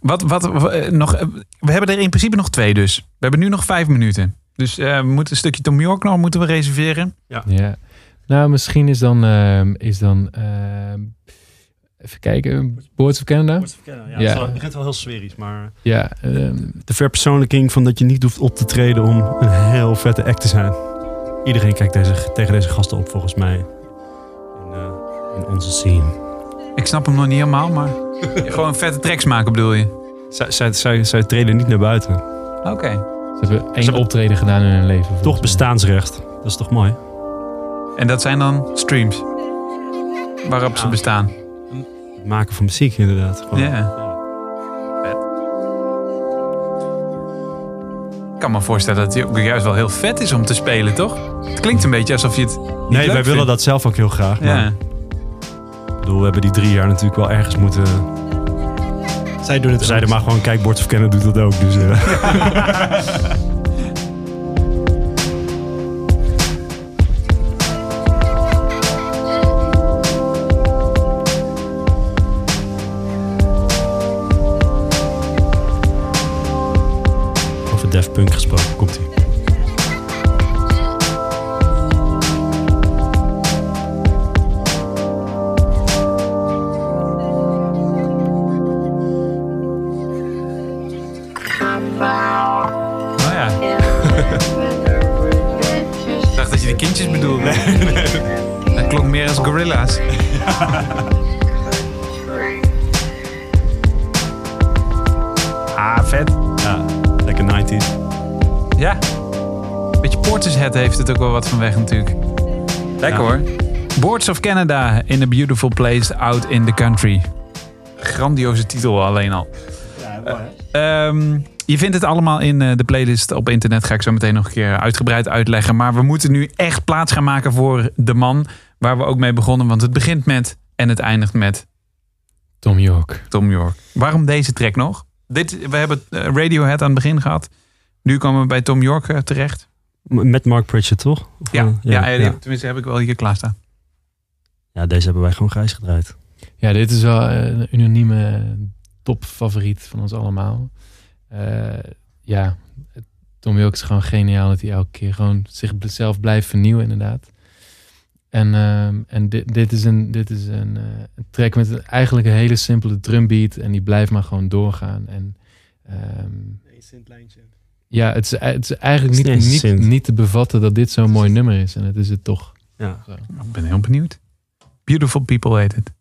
wat, wat, wat, eh, nog, eh, we hebben er in principe nog twee dus. We hebben nu nog vijf minuten. Dus eh, we moeten een stukje Tom York nog moeten we reserveren. Ja. Nou, misschien is dan, ehm, is dan ehm, even kijken, Boards of Canada. Ja, Ja. Het begint wel heel sferisch, maar... Ja, ehm, De verpersoonlijking van dat je niet hoeft op te treden om een heel vette act te zijn. Iedereen kijkt deze, tegen deze gasten op, volgens mij. In, eh, in onze scene. Ik snap hem nog niet helemaal, maar gewoon vette tracks maken bedoel je? Zij, zij, zij, zij treden niet naar buiten. Oké. ze hebben één Ze- optreden gedaan in hun leven. Toch mij. bestaansrecht. Dat is toch mooi? En dat zijn dan streams. Waarop ze Ja. bestaan. Het maken van muziek inderdaad. Gewoon. Ja. Ik kan me voorstellen dat het ook juist wel heel vet is om te spelen, toch? Het klinkt een beetje alsof je het niet Nee, leuk wij willen dat zelf ook heel graag. Maar Ja. Bedoel, we hebben die drie jaar natuurlijk wel ergens moeten Zij doen het zeiden maar gewoon, kijk, Boards of Canada doet dat ook. Dus, eh. Over Def Punk gesproken, komt ie. Portishead heeft het ook wel wat van weg natuurlijk. Lekker Ja. hoor. Boards of Canada in a beautiful place out in the country. Grandioze titel alleen al. Ehm, je vindt het allemaal in eh, de playlist op internet. Ga ik zo meteen nog een keer uitgebreid uitleggen. Maar we moeten nu echt plaats gaan maken voor de man waar we ook mee begonnen. Want het begint met en het eindigt met Tom York. Tom York. Waarom deze track nog? Dit, we hebben eh, Radiohead aan het begin gehad. Nu komen we bij Tom York eh, terecht. Met Mark Pritchard, toch? Of, Ja, eh, ja, ja, ja. tenminste heb ik wel hier klaarstaan. Ja, deze hebben wij gewoon grijs gedraaid. Ja, dit is wel eh, een unanieme topfavoriet van ons allemaal. Eh, ja, Tom York is gewoon geniaal dat hij elke keer gewoon zichzelf blijft vernieuwen inderdaad. En, ehm, en dit, dit is, een, dit is een, een track met een, eigenlijk een hele simpele drumbeat en die blijft maar gewoon doorgaan. En ehm, ja, het is, het is eigenlijk Het is niet, niet niet, te bevatten dat dit zo'n mooi nummer is. En het is het toch. Ja. Zo. Ik ben heel benieuwd. Beautiful People heet het.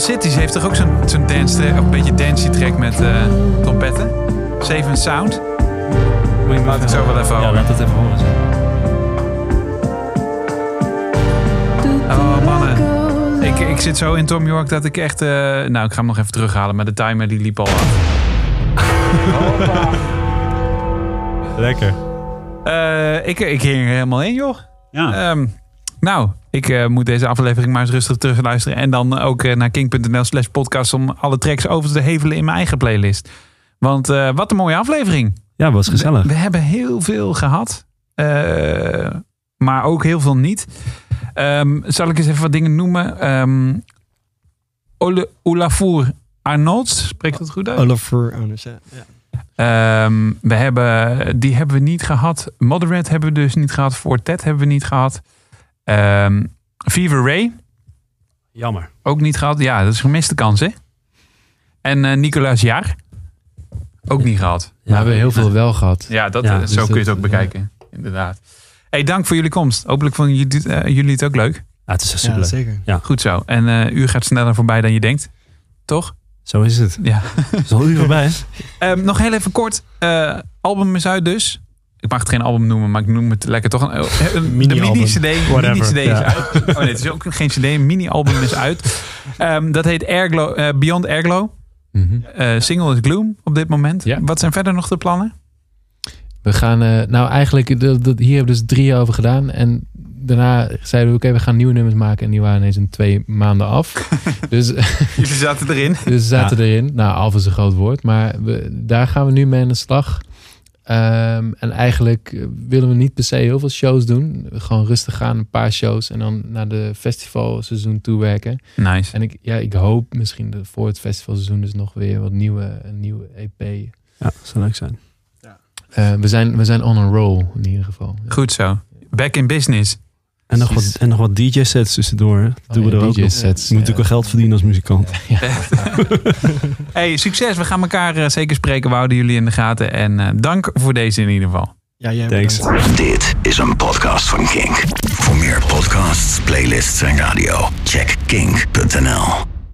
Cities heeft toch ook zo'n zo'n dance track, of een beetje dancey track met eh, trompetten? Seven Sound. Moet je ik zo wel even Ja, horen. laat het even horen. zeg. Oh mannen. Ik, ik zit zo in Tom York dat ik echt... eh, nou, ik ga hem nog even terughalen, maar de timer die liep al af. Lekker. Eh, ik, ik hing er helemaal in, joh. Ja. Ehm, nou, ik eh, moet deze aflevering maar eens rustig terugluisteren. En dan ook eh, naar king.nl slash podcast om alle tracks over te hevelen in mijn eigen playlist. Want eh, wat een mooie aflevering. Ja, was gezellig. We, we hebben heel veel gehad. eh, maar ook heel veel niet. Ehm, zal ik eens even wat dingen noemen? Ehm Ole, Olafur Arnolds, spreekt dat goed uit? Anders, ja. ja. Ehm, we hebben, die hebben we niet gehad. Moderate hebben we dus niet gehad. Fortet hebben we niet gehad. Ehm Fever Ray. Jammer. Ook niet gehad. Ja, dat is een gemiste kans, hè? En eh Nicolaas Jaar? Ook niet gehad. we hebben heel veel wel gehad. Ja, dat, Ja, eh, dus zo kun je het ook bekijken. Inderdaad. Hey, dank voor jullie komst. Hopelijk vonden jullie, eh, jullie het ook leuk. Ja, het is echt Ja, super. zeker. Goed zo. En eh uur gaat sneller voorbij dan je denkt. Toch? Zo is het. Ja. Is al uur voorbij. Ehm, nog heel even kort. Eh, album is uit dus. Ik mag het geen album noemen, maar ik noem het lekker toch een, een- de Mini-album. mini-cd. Whatever, Mini-cd is ja. uit. Oh nee, het is ook geen cd. Een mini-album is uit. Ehm, dat heet Airglow, eh, Beyond Airglow. Mhm. Eh, single is Gloom op dit moment. Ja. Wat zijn verder nog de plannen? We gaan, eh, nou eigenlijk, dat, dat, hier hebben we dus drie over gedaan. En daarna zeiden we, oké, we gaan nieuwe nummers maken. En die waren ineens in twee maanden af. dus, Jullie zaten erin. dus zaten erin. Nou, af is een groot woord. Maar we, daar gaan we nu mee aan de slag. Ehm, en eigenlijk eh, willen we niet per se heel veel shows doen. Gewoon rustig gaan, een paar shows. En dan naar de festivalseizoen toe werken. Nice. En ik, ja, ik hoop misschien dat voor het festivalseizoen dus nog weer wat nieuwe, een nieuwe EP. Ja, zou leuk zijn. Eh, we, zijn, we zijn on a roll in ieder geval. Goed zo. Back in business. En nog, wat, en nog wat DJ-sets tussendoor. hè. Dat doen Oh we ja, er ook nog. DJ-sets, Je moet natuurlijk wel geld verdienen als muzikant. Hey, succes. We gaan elkaar eh, zeker spreken. We houden jullie in de gaten. En eh, dank voor deze in ieder geval. Ja, jij Thanks. bedankt. Dit is een podcast van Kink. Voor meer podcasts, playlists en radio, check kink.nl.